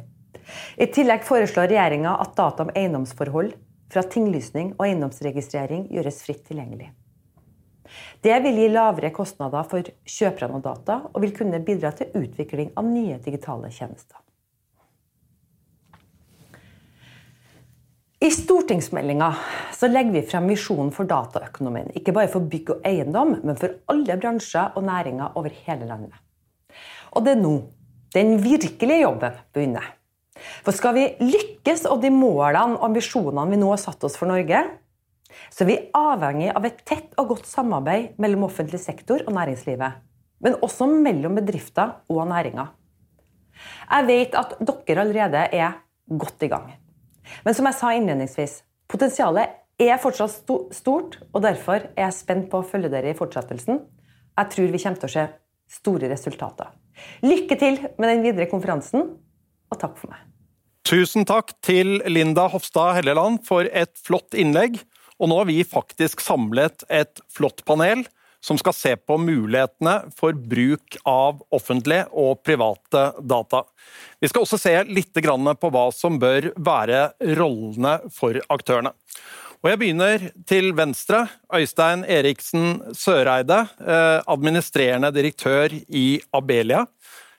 I tillegg foreslår regjeringa at data om eiendomsforhold fra tinglysning og eiendomsregistrering gjøres fritt tilgjengelig. Det vil gi lavere kostnader for kjøperne av data, og vil kunne bidra til utvikling av nye digitale tjenester. I stortingsmeldinga legger vi frem visjonen for dataøkonomien. Ikke bare for bygg og eiendom, men for alle bransjer og næringer over hele landet. Og det er nå den virkelige jobben begynner. For skal vi lykkes og de målene og ambisjonene vi nå har satt oss for Norge, så er vi avhengig av et tett og godt samarbeid mellom offentlig sektor og næringslivet. Men også mellom bedrifter og næringer. Jeg vet at dere allerede er godt i gang. Men som jeg sa innledningsvis, potensialet er fortsatt stort, og derfor er jeg spent på å følge dere i fortsettelsen. Jeg tror vi kommer til å se store resultater. Lykke til med den videre konferansen, og takk for meg. Tusen takk til Linda Hofstad Helleland for et flott innlegg. Og nå har vi faktisk samlet et flott panel som skal se på mulighetene for bruk av offentlige og private data. Vi skal også se litt på hva som bør være rollene for aktørene. Og Jeg begynner til venstre. Øystein Eriksen Søreide, eh, administrerende direktør i Abelia.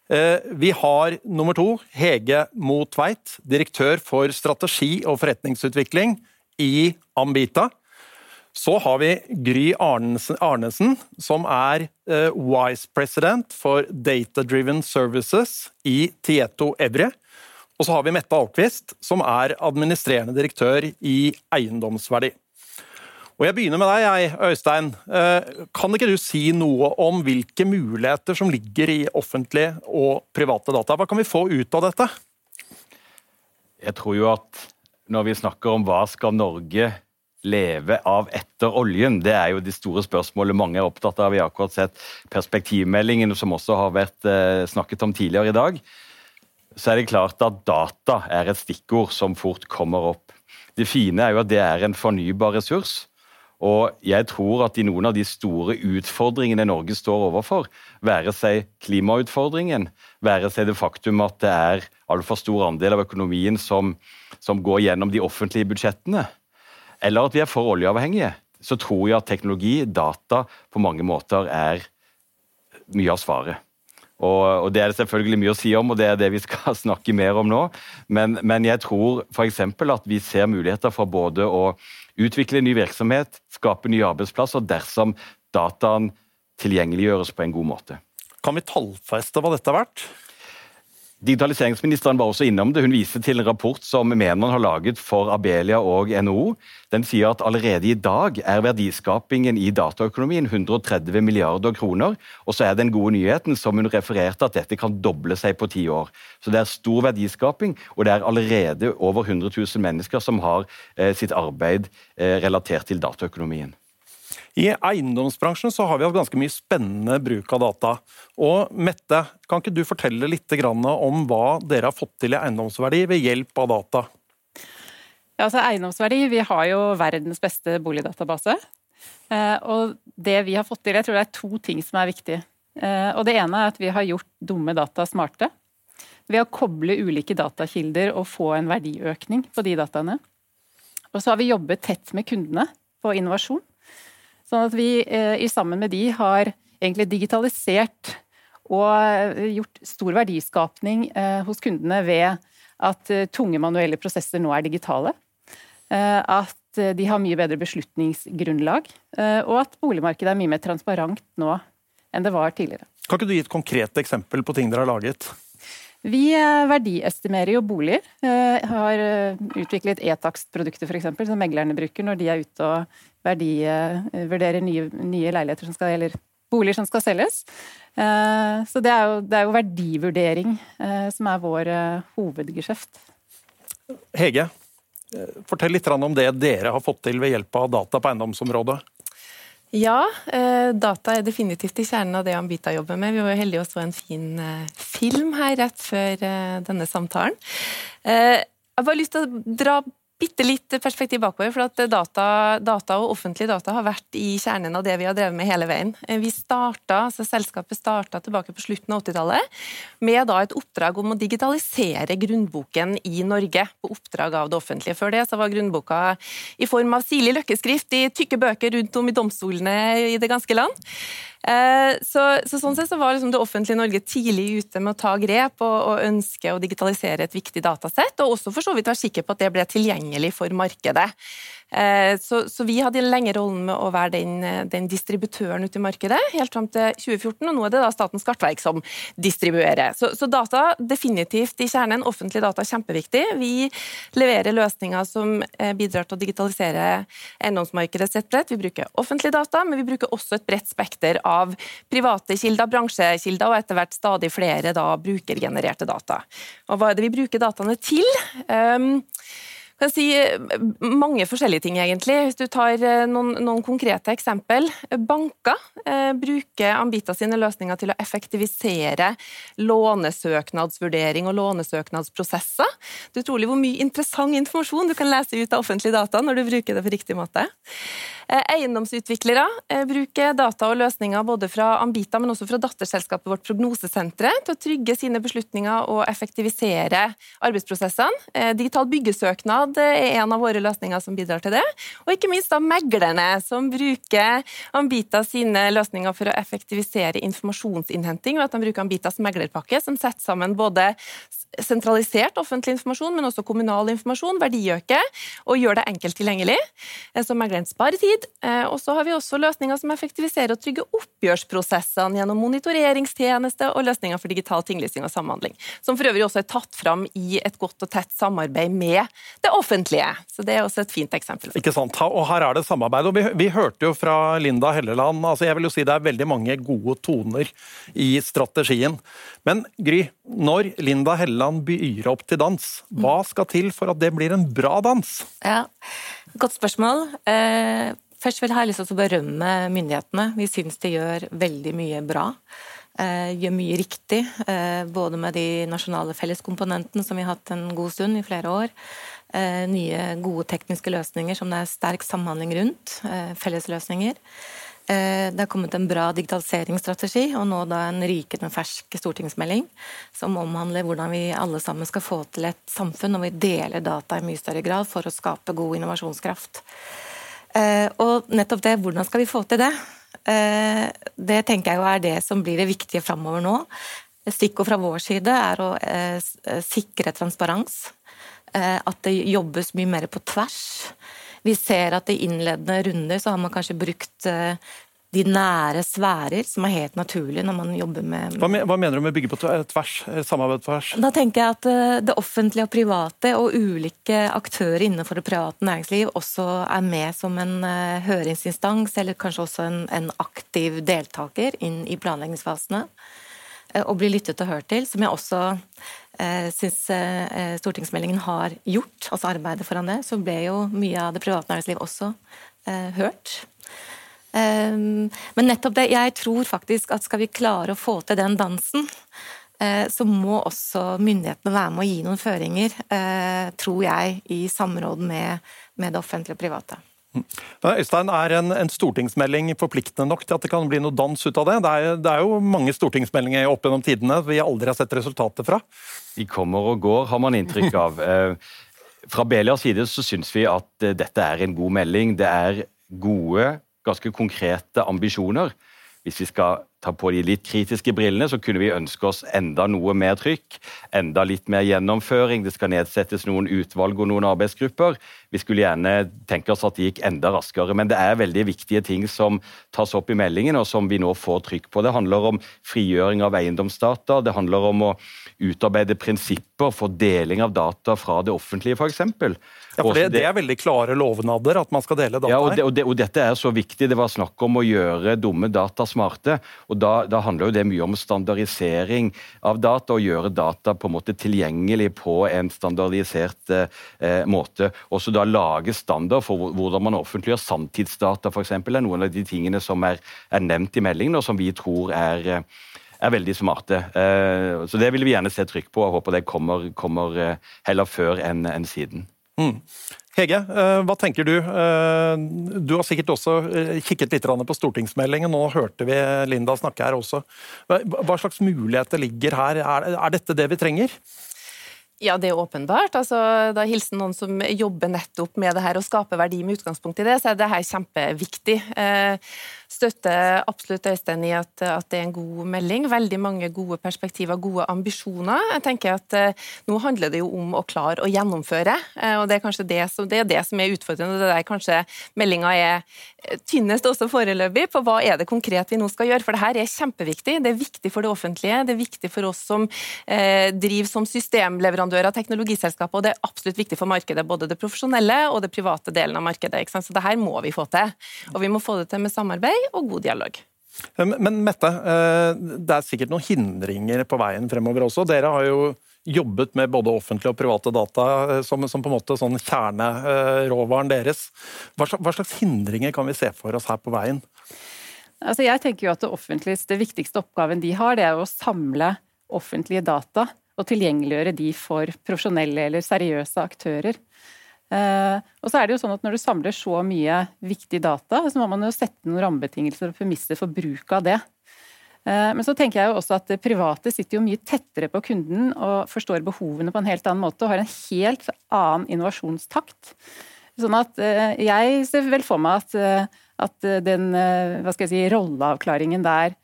Eh, vi har nummer to, Hege Mo Tveit, direktør for strategi og forretningsutvikling i Ambita. Så har vi Gry Arnesen, som er Wise Vice President for Data Driven Services i Tieto Evry. Og så har vi Mette Alkvist, som er administrerende direktør i Eiendomsverdi. Og Jeg begynner med deg, jeg, Øystein. Eh, kan ikke du si noe om hvilke muligheter som ligger i offentlige og private data? Hva kan vi få ut av dette? Jeg tror jo at når vi snakker om hva skal Norge leve av etter oljen? Det er jo de store spørsmålene mange er opptatt av. Vi har akkurat sett perspektivmeldingen, som også har vært eh, snakket om tidligere i dag. Så er det klart at data er et stikkord som fort kommer opp. Det fine er jo at det er en fornybar ressurs. Og jeg tror at i noen av de store utfordringene Norge står overfor, være seg klimautfordringen, være seg det faktum at det er altfor stor andel av økonomien som, som går gjennom de offentlige budsjettene, eller at vi er for oljeavhengige, så tror jeg at teknologi, data, på mange måter er mye av svaret. Og, og, Det er det selvfølgelig mye å si om, og det er det vi skal (laughs) snakke mer om nå. Men, men jeg tror f.eks. at vi ser muligheter for både å utvikle ny virksomhet, skape nye arbeidsplasser, dersom dataen tilgjengeliggjøres på en god måte. Kan vi tallfeste hva dette er verdt? Digitaliseringsministeren var også innom det. Hun viser til en rapport som Menon har laget for Abelia og NHO. Den sier at allerede i dag er verdiskapingen i dataøkonomien 130 milliarder kroner. Og så er den gode nyheten som hun refererte, at dette kan doble seg på ti år. Så det er stor verdiskaping, og det er allerede over 100 000 mennesker som har eh, sitt arbeid eh, relatert til dataøkonomien. I eiendomsbransjen så har vi hatt ganske mye spennende bruk av data. Og Mette, kan ikke du fortelle litt om hva dere har fått til i eiendomsverdi ved hjelp av data? Ja, altså Eiendomsverdi, vi har jo verdens beste boligdatabase. Eh, og det vi har fått til, jeg tror det er to ting som er viktig. Eh, og Det ene er at vi har gjort dumme data smarte. Ved å koble ulike datakilder og få en verdiøkning på de dataene. Og så har vi jobbet tett med kundene på innovasjon. Sånn at vi i sammen med de har egentlig digitalisert og eh, gjort stor verdiskapning eh, hos kundene ved at tunge manuelle prosesser nå er digitale. At de har mye bedre beslutningsgrunnlag, og at boligmarkedet er mye mer transparent nå enn det var tidligere. Kan ikke du gi et konkret eksempel på ting dere har laget? Vi verdiestimerer jo boliger. Har utviklet e-takstprodukter f.eks. som meglerne bruker når de er ute og verdivurderer eh, nye, nye leiligheter som skal, eller boliger som skal selges. Eh, så det er jo, det er jo verdivurdering eh, som er vår hovedgeskjeft. Hege, fortell litt om det dere har fått til ved hjelp av data på eiendomsområdet. Ja, eh, data er definitivt i kjernen av det Ambita jobber med. Vi var heldige å så en fin eh, film her rett før eh, denne samtalen. Jeg har bare lyst til å dra bitte litt perspektiv bakover. for at data, data, og offentlige data har vært i kjernen av det vi har drevet med hele veien. Vi starta, altså Selskapet starta tilbake på slutten av 80-tallet med da et oppdrag om å digitalisere grunnboken i Norge på oppdrag av det offentlige. Før det så var grunnboka i form av sirlig løkkeskrift i tykke bøker rundt om i domstolene i det ganske land. Eh, så, så, sånn sett så var liksom det offentlige Norge tidlig ute med å ta grep og, og, ønske å digitalisere et viktig datasett, og også for så vidt være sikker på at det ble tilgjengelig for markedet. Eh, så, så, vi hadde lenge rollen med å være den, den, distributøren ute i markedet, helt fram til 2014, og nå er det da Statens kartverk som distribuerer. Så, så, data definitivt i kjernen. Offentlig data er kjempeviktig. Vi leverer løsninger som eh, bidrar til å digitalisere eiendomsmarkedet sett bredt. Vi bruker offentlig data, men vi bruker også et bredt spekter av private kilder, bransjekilder og etter hvert stadig flere da brukergenererte data. Og hva er det vi bruker dataene til? Um, kan si eh, mange forskjellige ting, egentlig. Hvis du tar eh, noen, noen konkrete eksempel. Banker eh, bruker Ambita sine løsninger til å effektivisere lånesøknadsvurdering og lånesøknadsprosesser. Det er utrolig hvor mye interessant informasjon du kan lese ut av offentlige data når du bruker det på riktig måte. Eh, eiendomsutviklere bruker data og løsninger både fra Ambita, men også fra datterselskapet vårt Prognosesenteret til å trygge sine beslutninger og effektivisere arbeidsprosessene. Digital byggesøknad grad er en av våre løsninger som bidrar til det. Og ikke minst da meglerne, som bruker Ambita sine løsninger for å effektivisere informasjonsinnhenting ved at de bruker Ambitas meglerpakke, som setter sammen både sentralisert offentlig informasjon, men også kommunal informasjon, verdiøke, og gjør det enkelt tilgjengelig, eh, så megleren sparer tid. Eh, og så har vi også løsninger som effektiviserer og trygger oppgjørsprosessene gjennom monitoreringstjeneste og løsninger for digital tinglysing og samhandling, som for øvrig også er tatt fram i et godt og tett samarbeid med det offentlige. Så det er også et fint eksempel. Ikke sant. Og her er det samarbeid. Og vi, vi hørte jo fra Linda Helleland, altså jeg vil jo si det er veldig mange gode toner i strategien. Men Gry, når Linda Helleland byr opp til dans, hva skal til for at det blir en bra dans? Ja, Godt spørsmål. Eh, først vil jeg ha lyst til å berømme myndighetene. Vi syns de gjør veldig mye bra. Eh, gjør mye riktig, eh, både med de nasjonale felleskomponentene som vi har hatt en god stund, i flere år. Eh, nye, gode tekniske løsninger som det er sterk samhandling rundt. Fellesløsninger. Det har kommet en bra digitaliseringsstrategi, og nå da en rykende fersk stortingsmelding som omhandler hvordan vi alle sammen skal få til et samfunn når vi deler data i mye større grad for å skape god innovasjonskraft. Og nettopp det, hvordan skal vi få til det? Eh, det tenker jeg jo er det som blir det viktige framover nå. Stikkord fra vår side er å eh, sikre transparens. Eh, at det jobbes mye mer på tvers. Vi ser at i innledende runder så har man kanskje brukt de nære sfærer, som er helt naturlig når man jobber med Hva, hva mener du med bygge på tvers? Samarbeid på tvers? Da tenker jeg at eh, det offentlige og private og ulike aktører innenfor det private næringsliv også er med som en eh, høringsinstans, eller kanskje også en, en aktiv deltaker inn i planleggingsfasene. Eh, og blir lyttet og hørt til, som jeg også eh, syns eh, stortingsmeldingen har gjort. Altså arbeidet foran det, så ble jo mye av det private næringsliv også eh, hørt. Um, men nettopp det, jeg tror faktisk at skal vi klare å få til den dansen, eh, så må også myndighetene være med å gi noen føringer, eh, tror jeg, i samråd med, med det offentlige og private. Øystein, Er en, en, stortingsmelding forpliktende nok til at det kan bli noe dans ut av det? Det er, det er jo mange stortingsmeldinger opp gjennom tidene vi aldri har sett resultatet fra. De kommer og går, har man inntrykk av. (laughs) Eh, fra Belias side så syns vi at dette er en god melding. Det er gode ganske konkrete ambisjoner. Hvis vi skal ta på de litt kritiske brillene, så kunne vi ønske oss enda noe mer trykk. Enda litt mer gjennomføring. Det skal nedsettes noen utvalg og noen arbeidsgrupper. Vi skulle gjerne tenke oss at det gikk enda raskere. Men det er veldig viktige ting som tas opp i meldingen, og som vi nå får trykk på. Det handler om frigjøring av eiendomsdata. Det handler om å utarbeide prinsipper for deling av data fra det offentlige, f.eks. Ja, for det, det, er veldig klare lovnader at man skal dele data ja, og, det, og, det, og, dette er så viktig. Det var snakk om å gjøre dumme data smarte. og Da, da handler jo det mye om standardisering av data, og gjøre data på en måte tilgjengelig på en standardisert eh, måte. Også da lage standard for hvordan man offentliggjør samtidsdata, f.eks. er noen av de tingene som er, er nevnt i meldingen, og som vi tror er er veldig smarte. Eh, så Det vil vi gjerne se trykk på, og håper det kommer, kommer eh, heller før enn en siden. Mm. Hege, eh, hva tenker du? Eh, du har sikkert også eh, kikket litt på stortingsmeldingen. Nå hørte vi Linda snakke her også. Hva slags muligheter ligger her? Er dette det vi trenger? Ja, det er åpenbart. Altså, da hilsen noen som jobber nettopp med det her og skaper verdi med utgangspunkt i det, så er det her kjempeviktig. Støtter absolutt Øystein i at, at, det er en god melding. Veldig mange gode perspektiver, gode ambisjoner. Jeg tenker at eh, Nå handler det jo om å klare å gjennomføre, eh, og det er kanskje det som, det er, det som er utfordrende. Det der kanskje meldinga er tynnest også foreløpig på hva er det konkret vi nå skal gjøre. For det her er kjempeviktig. Det er viktig for det offentlige, det er viktig for oss som eh, driver som systemleverandør av teknologiselskaper, og det er absolutt viktig for markedet, både det profesjonelle og det private delen av markedet. Så det her må vi få til. Og vi må få det til med samarbeid og god dialog. Men Mette, eh, det er sikkert noen hindringer på veien fremover også. Dere har jo jobbet med både offentlige og private data eh, som, som på en måte sånn kjerneråvaren deres. Hva slags, hva slags hindringer kan vi se for oss her på veien? Altså jeg tenker jo at Det offentlige, det viktigste oppgaven de har, det er å samle offentlige data og tilgjengeliggjøre de for profesjonelle eller seriøse aktører. Eh, og så er det jo sånn at Når du samler så mye viktig data, så må man jo sette noen rammebetingelser og premisser for bruk av det. Eh, men så tenker jeg jo også at private sitter jo mye tettere på kunden og forstår behovene på en helt annen måte og har en helt annen innovasjonstakt. Sånn at eh, jeg ser vel for meg at, at den hva skal jeg si, rolleavklaringen der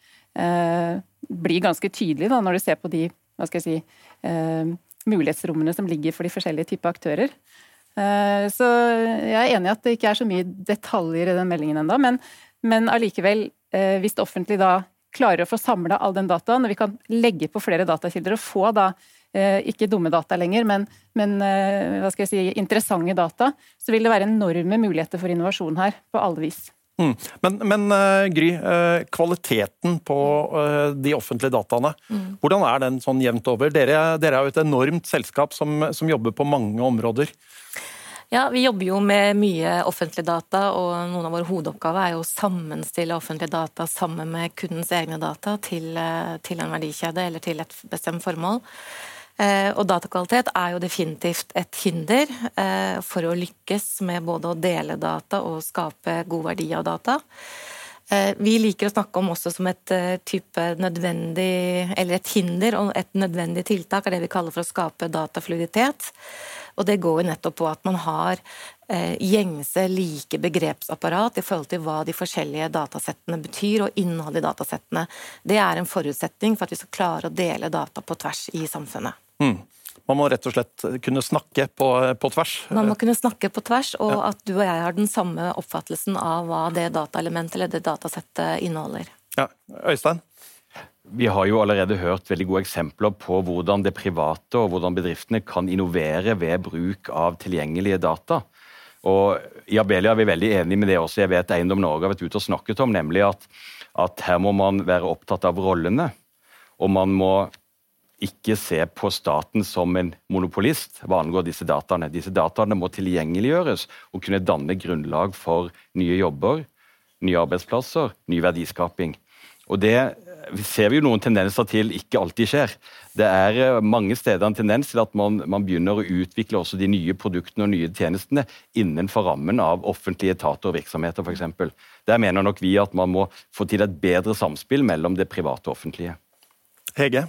blir ganske tydelig da, når du ser på de hva skal jeg si, mulighetsrommene som ligger for de forskjellige typer aktører. Eh, så jeg er enig i at det ikke er så mye detaljer i den meldingen ennå, men, men allikevel, eh, hvis det offentlige da klarer å få samla all den dataen, og vi kan legge på flere datakilder og få da ikke dumme data lenger, men, men hva skal jeg si, interessante data, så vil det være enorme muligheter for innovasjon her, på alle vis. Mm. Men, men uh, Gry, uh, kvaliteten på uh, de offentlige dataene, mm. hvordan er den sånn jevnt over? Dere, dere er jo et enormt selskap som, som, jobber på mange områder. Ja, Vi jobber jo med mye offentlige data, og noen av våre hovedoppgaver er jo å sammenstille offentlige data sammen med kundens egne data til, til en verdikjede eller til et bestemt formål. Eh, og datakvalitet er jo definitivt et hinder eh, for å lykkes med både å dele data og skape god verdi av data. Eh, vi liker å snakke om også som et type nødvendig, eller et hinder og et nødvendig tiltak er det vi kaller for å skape datafluiditet. Og det går jo nettopp på at man har gjengse, like begrepsapparat i forhold til hva de forskjellige datasettene betyr, og innholdet i datasettene. Det er en forutsetning for at vi skal klare å dele data på tvers i samfunnet. Mm. Man må rett og slett kunne snakke på, på, tvers. Man må kunne snakke på tvers, og ja. at du og jeg har den samme oppfattelsen av hva det dataelementet eller det datasettet inneholder. Ja, Øystein? Vi har jo allerede hørt veldig gode eksempler på hvordan det private og hvordan bedriftene kan innovere ved bruk av tilgjengelige data. Og I Abelia er vi veldig enige med det også. Jeg vet Eiendom Norge har vært ute og snakket om, nemlig at, at her må man være opptatt av rollene. Og man må ikke se på staten som en monopolist hva angår disse dataene. Disse dataene må tilgjengeliggjøres og kunne danne grunnlag for nye jobber, nye arbeidsplasser, ny verdiskaping. Og Det ser vi jo noen tendenser til ikke alltid skjer. Det er eh, mange steder en tendens til at man, man begynner å utvikle også de nye produktene og nye tjenestene innenfor rammen av offentlige etater og virksomheter f.eks. Der mener nok vi at man må få til et bedre samspill mellom det private og offentlige. Hege?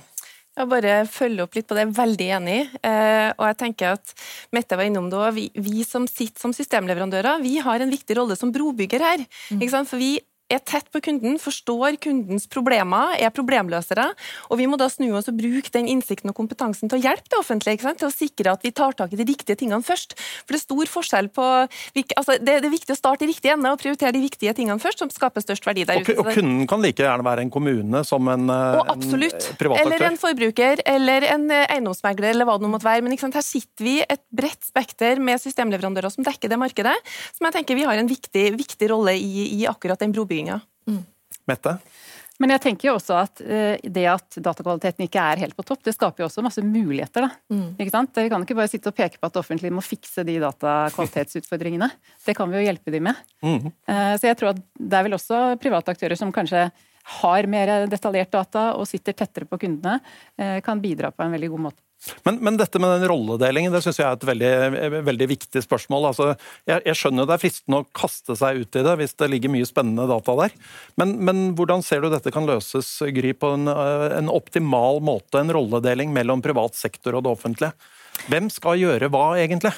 Jeg bare følger opp litt på det, jeg er veldig enig. Eh, og jeg tenker at Mette var innom det, vi, vi som sitter som systemleverandører, vi har en viktig rolle som brobygger her. Mm. For vi er tett på kunden, forstår kundens problemer, er problemløsere. Og vi må da snu oss og bruke den innsikten og kompetansen til å hjelpe det offentlige, til å sikre at vi tar tak i de riktige tingene først. For det er stor forskjell på altså det, er viktig å starte i riktig ende og prioritere de viktige tingene først, som skaper størst verdi der ute. Og, og kunden kan like gjerne være en kommune som en, og en privat aktør? Eller en forbruker, eller en eiendomsmegler, eller hva det nå måtte være. Men her sitter vi et bredt spekter med systemleverandører som dekker det markedet, som jeg tenker vi har en viktig, viktig rolle i, i akkurat den brobygginga. Mm. Mette? Men jeg tenker jo også at eh, det at datakvaliteten ikke er helt på topp, det skaper jo også masse muligheter. da. Mm. Ikke sant? Vi kan ikke bare sitte og peke på at det offentlige må fikse de datakvalitetsutfordringene. (laughs) Det kan vi jo hjelpe dem med. Mm. Eh, så jeg tror at det er vel også private aktører som kanskje har mer detaljert data og sitter tettere på kundene, eh, kan bidra på en veldig god måte. Men, men, dette med den rolledelingen det synes jeg er et veldig, veldig viktig spørsmål. Altså, jeg, jeg, skjønner det er fristende å kaste seg ut i det hvis det ligger mye spennende data der. Men, men hvordan ser du dette kan løses, Gry, på en, en, optimal måte? En rolledeling mellom privat sektor og det offentlige. Hvem skal gjøre hva, egentlig?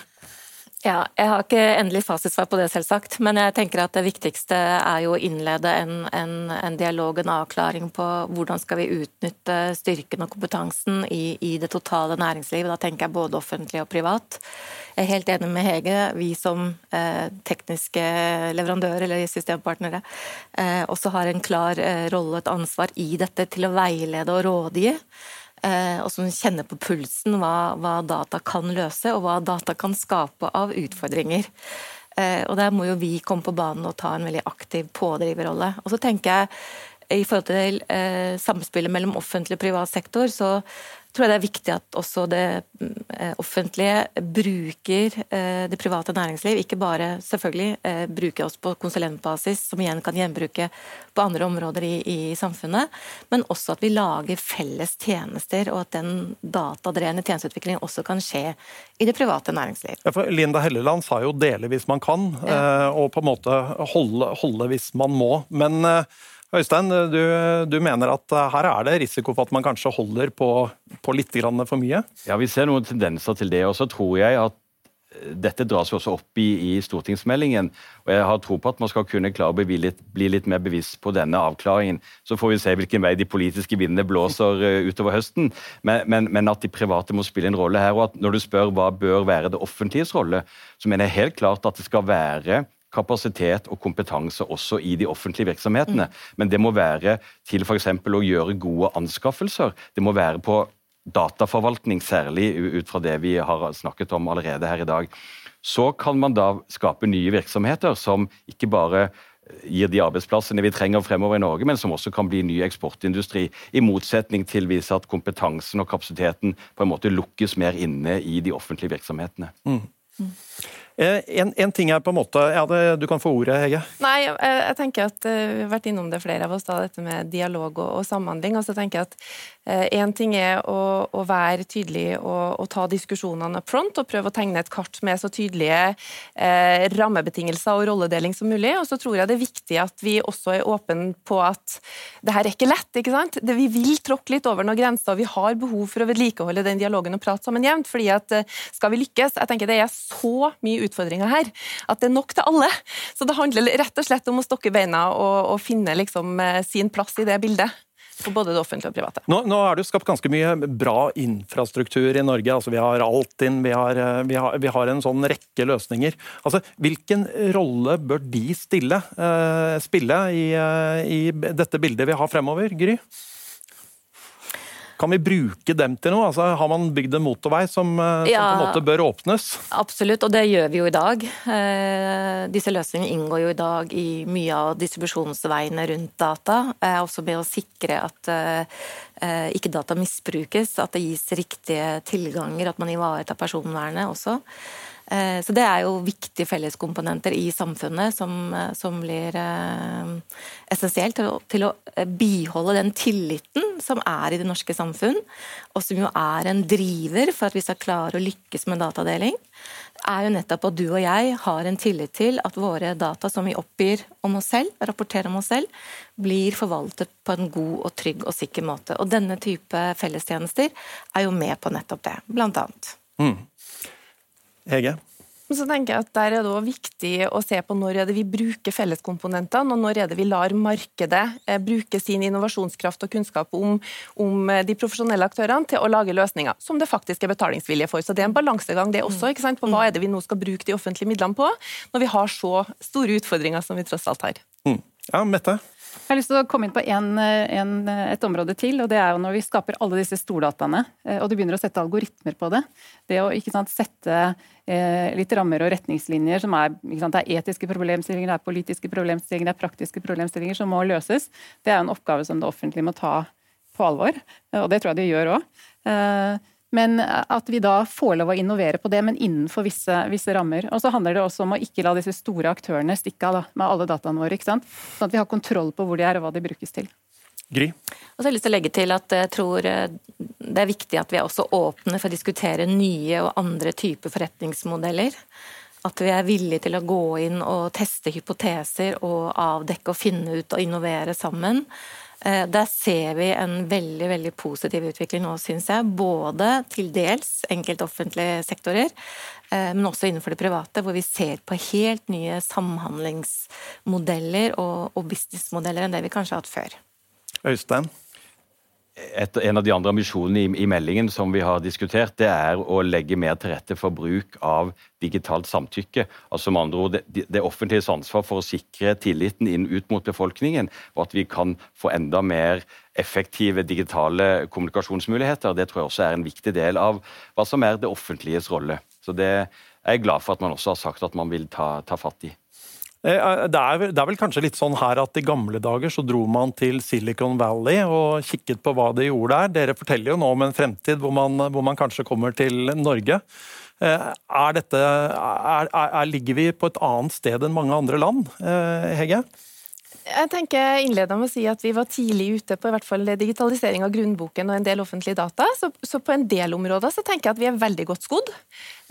Ja, Jeg har ikke endelig fasitsvar på det, selvsagt. Men jeg tenker at det viktigste er jo å innlede en, en, en dialog, en avklaring på hvordan skal vi utnytte styrken og kompetansen i, i det totale næringslivet. Da tenker jeg både offentlig og privat. Jeg er helt enig med Hege. Vi som eh, tekniske leverandører eller systempartnere eh, også har en klar eh, rolle og et ansvar i dette til å veilede og rådgi. Eh, og som kjenner på pulsen hva, hva, data kan løse, og hva data kan skape av utfordringer. Eh, og Der må jo vi komme på banen og ta en veldig aktiv pådriverrolle. Og så tenker jeg i forhold til eh, samspillet mellom offentlig og privat sektor, så tror jeg det er viktig at også det eh, offentlige bruker eh, det private næringsliv. Ikke bare selvfølgelig eh, bruker oss på konsulentbasis, som igjen kan gjenbruke på andre områder i, i, samfunnet, men også at vi lager felles tjenester, og at den datadrevne tjenesteutviklingen også kan skje i det private næringsliv. Ja, Linda Helleland sa jo 'dele hvis man kan', ja. og på en måte holde, holde hvis man må. men Øystein, du, du, mener at eh, her er det risiko for at man kanskje holder på, på litt for mye? Ja, vi ser noen tendenser til det. Og så tror jeg at eh, dette dras jo også opp i, i, stortingsmeldingen. og Jeg har tro på at man skal kunne klare å bli litt, bli litt, mer bevisst på denne avklaringen. Så får vi se hvilken vei de politiske vindene blåser uh, utover høsten. Men, men, men, at de private må spille en rolle her. og at Når du spør hva bør være det offentliges rolle, så mener jeg helt klart at det skal være kapasitet og kompetanse også i de offentlige virksomhetene. Mm. Men det må være til f.eks. å gjøre gode anskaffelser. Det må være på dataforvaltning, særlig ut fra det vi har snakket om allerede her i dag. Så kan man da skape nye virksomheter som ikke bare gir de arbeidsplassene vi trenger fremover i Norge, men som også kan bli ny eksportindustri. I motsetning til vise at kompetansen og kapasiteten på en måte lukkes mer inne i de offentlige virksomhetene. Mm. Eh, en, en, ting er på en måte ja, det, Du kan få ordet, Hege. Nei, jeg, jeg, tenker at uh, Vi har vært innom det flere av oss, da, dette med dialog og, og samhandling. og så tenker jeg at Én uh, ting er å, å, være tydelig og, og ta diskusjonene up front og prøve å tegne et kart med så tydelige uh, rammebetingelser og rolledeling som mulig. Og så tror jeg det er viktig at vi også er åpne på at det her er ikke lett. ikke sant? Det, vi vil tråkke litt over noen grenser, og vi har behov for å vedlikeholde den dialogen og prate sammen jevnt. fordi at skal vi lykkes, jeg tenker det er så mye utfordringer her. At det er nok til alle. Så det handler rett og slett om å stokke beina og, og finne liksom eh, sin plass i det bildet. For både det offentlige og private. Nå, nå er det jo skapt ganske mye bra infrastruktur i Norge. Altså, vi har Altinn, vi eh, vi, har, vi har, en sånn rekke løsninger. Altså, hvilken rolle bør de stille, uh, spille i, i dette bildet vi har fremover, Gry? Kan vi bruke dem til noe? Altså, har man bygd en motorvei som, eh, ja, som på en måte bør åpnes? Absolutt, og det gjør vi jo i dag. Eh, disse løsningene inngår jo i dag i mye av distribusjonsveiene rundt data. Eh, også med å sikre at eh, ikke data misbrukes, at det gis riktige tilganger, at man ivaretar personvernet også. Eh, så det er jo viktige felleskomponenter i samfunnet som, eh, som blir eh, essensielt til, til, å biholde den tilliten som er i det norske samfunn, og som jo er en driver for at vi skal klare å lykkes med datadeling, er jo nettopp at du og jeg har en tillit til at våre data som vi oppgir om oss selv, rapporterer om oss selv, blir forvaltet på en god og trygg og sikker måte. Og denne type fellestjenester er jo med på nettopp det, blant annet. Mm. Hege? Så tenker jeg at Der er det også viktig å se på når er det vi bruker felleskomponentene, og når er det vi lar markedet eh, bruke sin innovasjonskraft og kunnskap om, om, eh, de profesjonelle aktørene til å lage løsninger som det faktisk er betalingsvilje for. Så Det er en balansegang det også, ikke sant? på hva er det vi nå skal bruke de offentlige midlene på, når vi har så store utfordringer som vi tross alt har. Mm. Ja, Mette? Jeg har lyst til å komme inn på en, en, et område til, og det er jo når vi skaper alle disse stordataene, eh, og du begynner å sette algoritmer på det. Det å sant, sette eh, litt rammer og retningslinjer som er, sant, det er etiske problemstillinger, det er politiske problemstillinger, det er praktiske problemstillinger som må løses. Det er en oppgave som det offentlige må ta på alvor, og det tror jeg de gjør òg. Men at vi da får lov å innovere på det, men innenfor visse, visse rammer. Og så handler det også om å ikke la disse store aktørene stikke av med alle dataene våre. ikke sant? Sånn at vi har kontroll på hvor de er og hva de brukes til. Gry? Og så har jeg lyst til å legge til at jeg tror eh, det er viktig at vi er også åpne for å diskutere nye og andre typer forretningsmodeller. At vi er villige til å gå inn og teste hypoteser og avdekke og finne ut og innovere sammen. Eh, der ser vi en veldig veldig positiv utvikling nå, syns jeg. Både til dels enkelte offentlige sektorer, eh, men også innenfor det private, hvor vi ser på helt nye samhandlingsmodeller og, og businessmodeller enn det vi kanskje har hatt før. Øystein? Et, en av de andre ambisjonene i, i, meldingen som vi har diskutert, det er å legge mer til rette for bruk av digitalt samtykke. Altså med andre ord det, det offentliges ansvar for å sikre tilliten inn ut mot befolkningen, og at vi kan få enda mer effektive digitale kommunikasjonsmuligheter. Det tror jeg også er en viktig del av hva som er det offentliges rolle. Så det er jeg glad for at man også har sagt at man vil ta, ta fatt i. Eh, eh, det er, det er, vel kanskje litt sånn her at I gamle dager så dro man til Silicon Valley og kikket på hva de gjorde der. Dere forteller jo nå om en fremtid hvor man, hvor man kanskje kommer til Norge. Eh, er dette, er, er, ligger vi på et annet sted enn mange andre land, Hege? Jeg tenker innleda med å si at Vi var tidlig ute på i hvert fall digitalisering av grunnboken og en del offentlige data. Så, så, på en del områder så tenker jeg at vi er veldig godt skodd.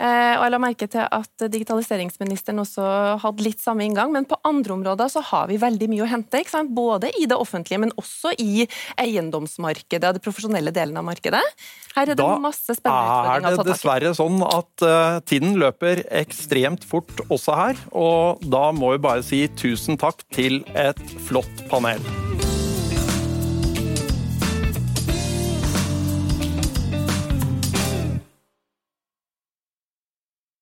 Eh, og jeg la merke til at digitaliseringsministeren også hadde litt samme inngang. Men på andre områder så har vi veldig mye å hente. Både i det offentlige, men også i eiendomsmarkedet og det profesjonelle delen av markedet. Her er det da masse spennende utfordringer Da er det dessverre sånn at uh, tiden løper ekstremt fort også her. Og da må vi bare si tusen takk til et flott panel.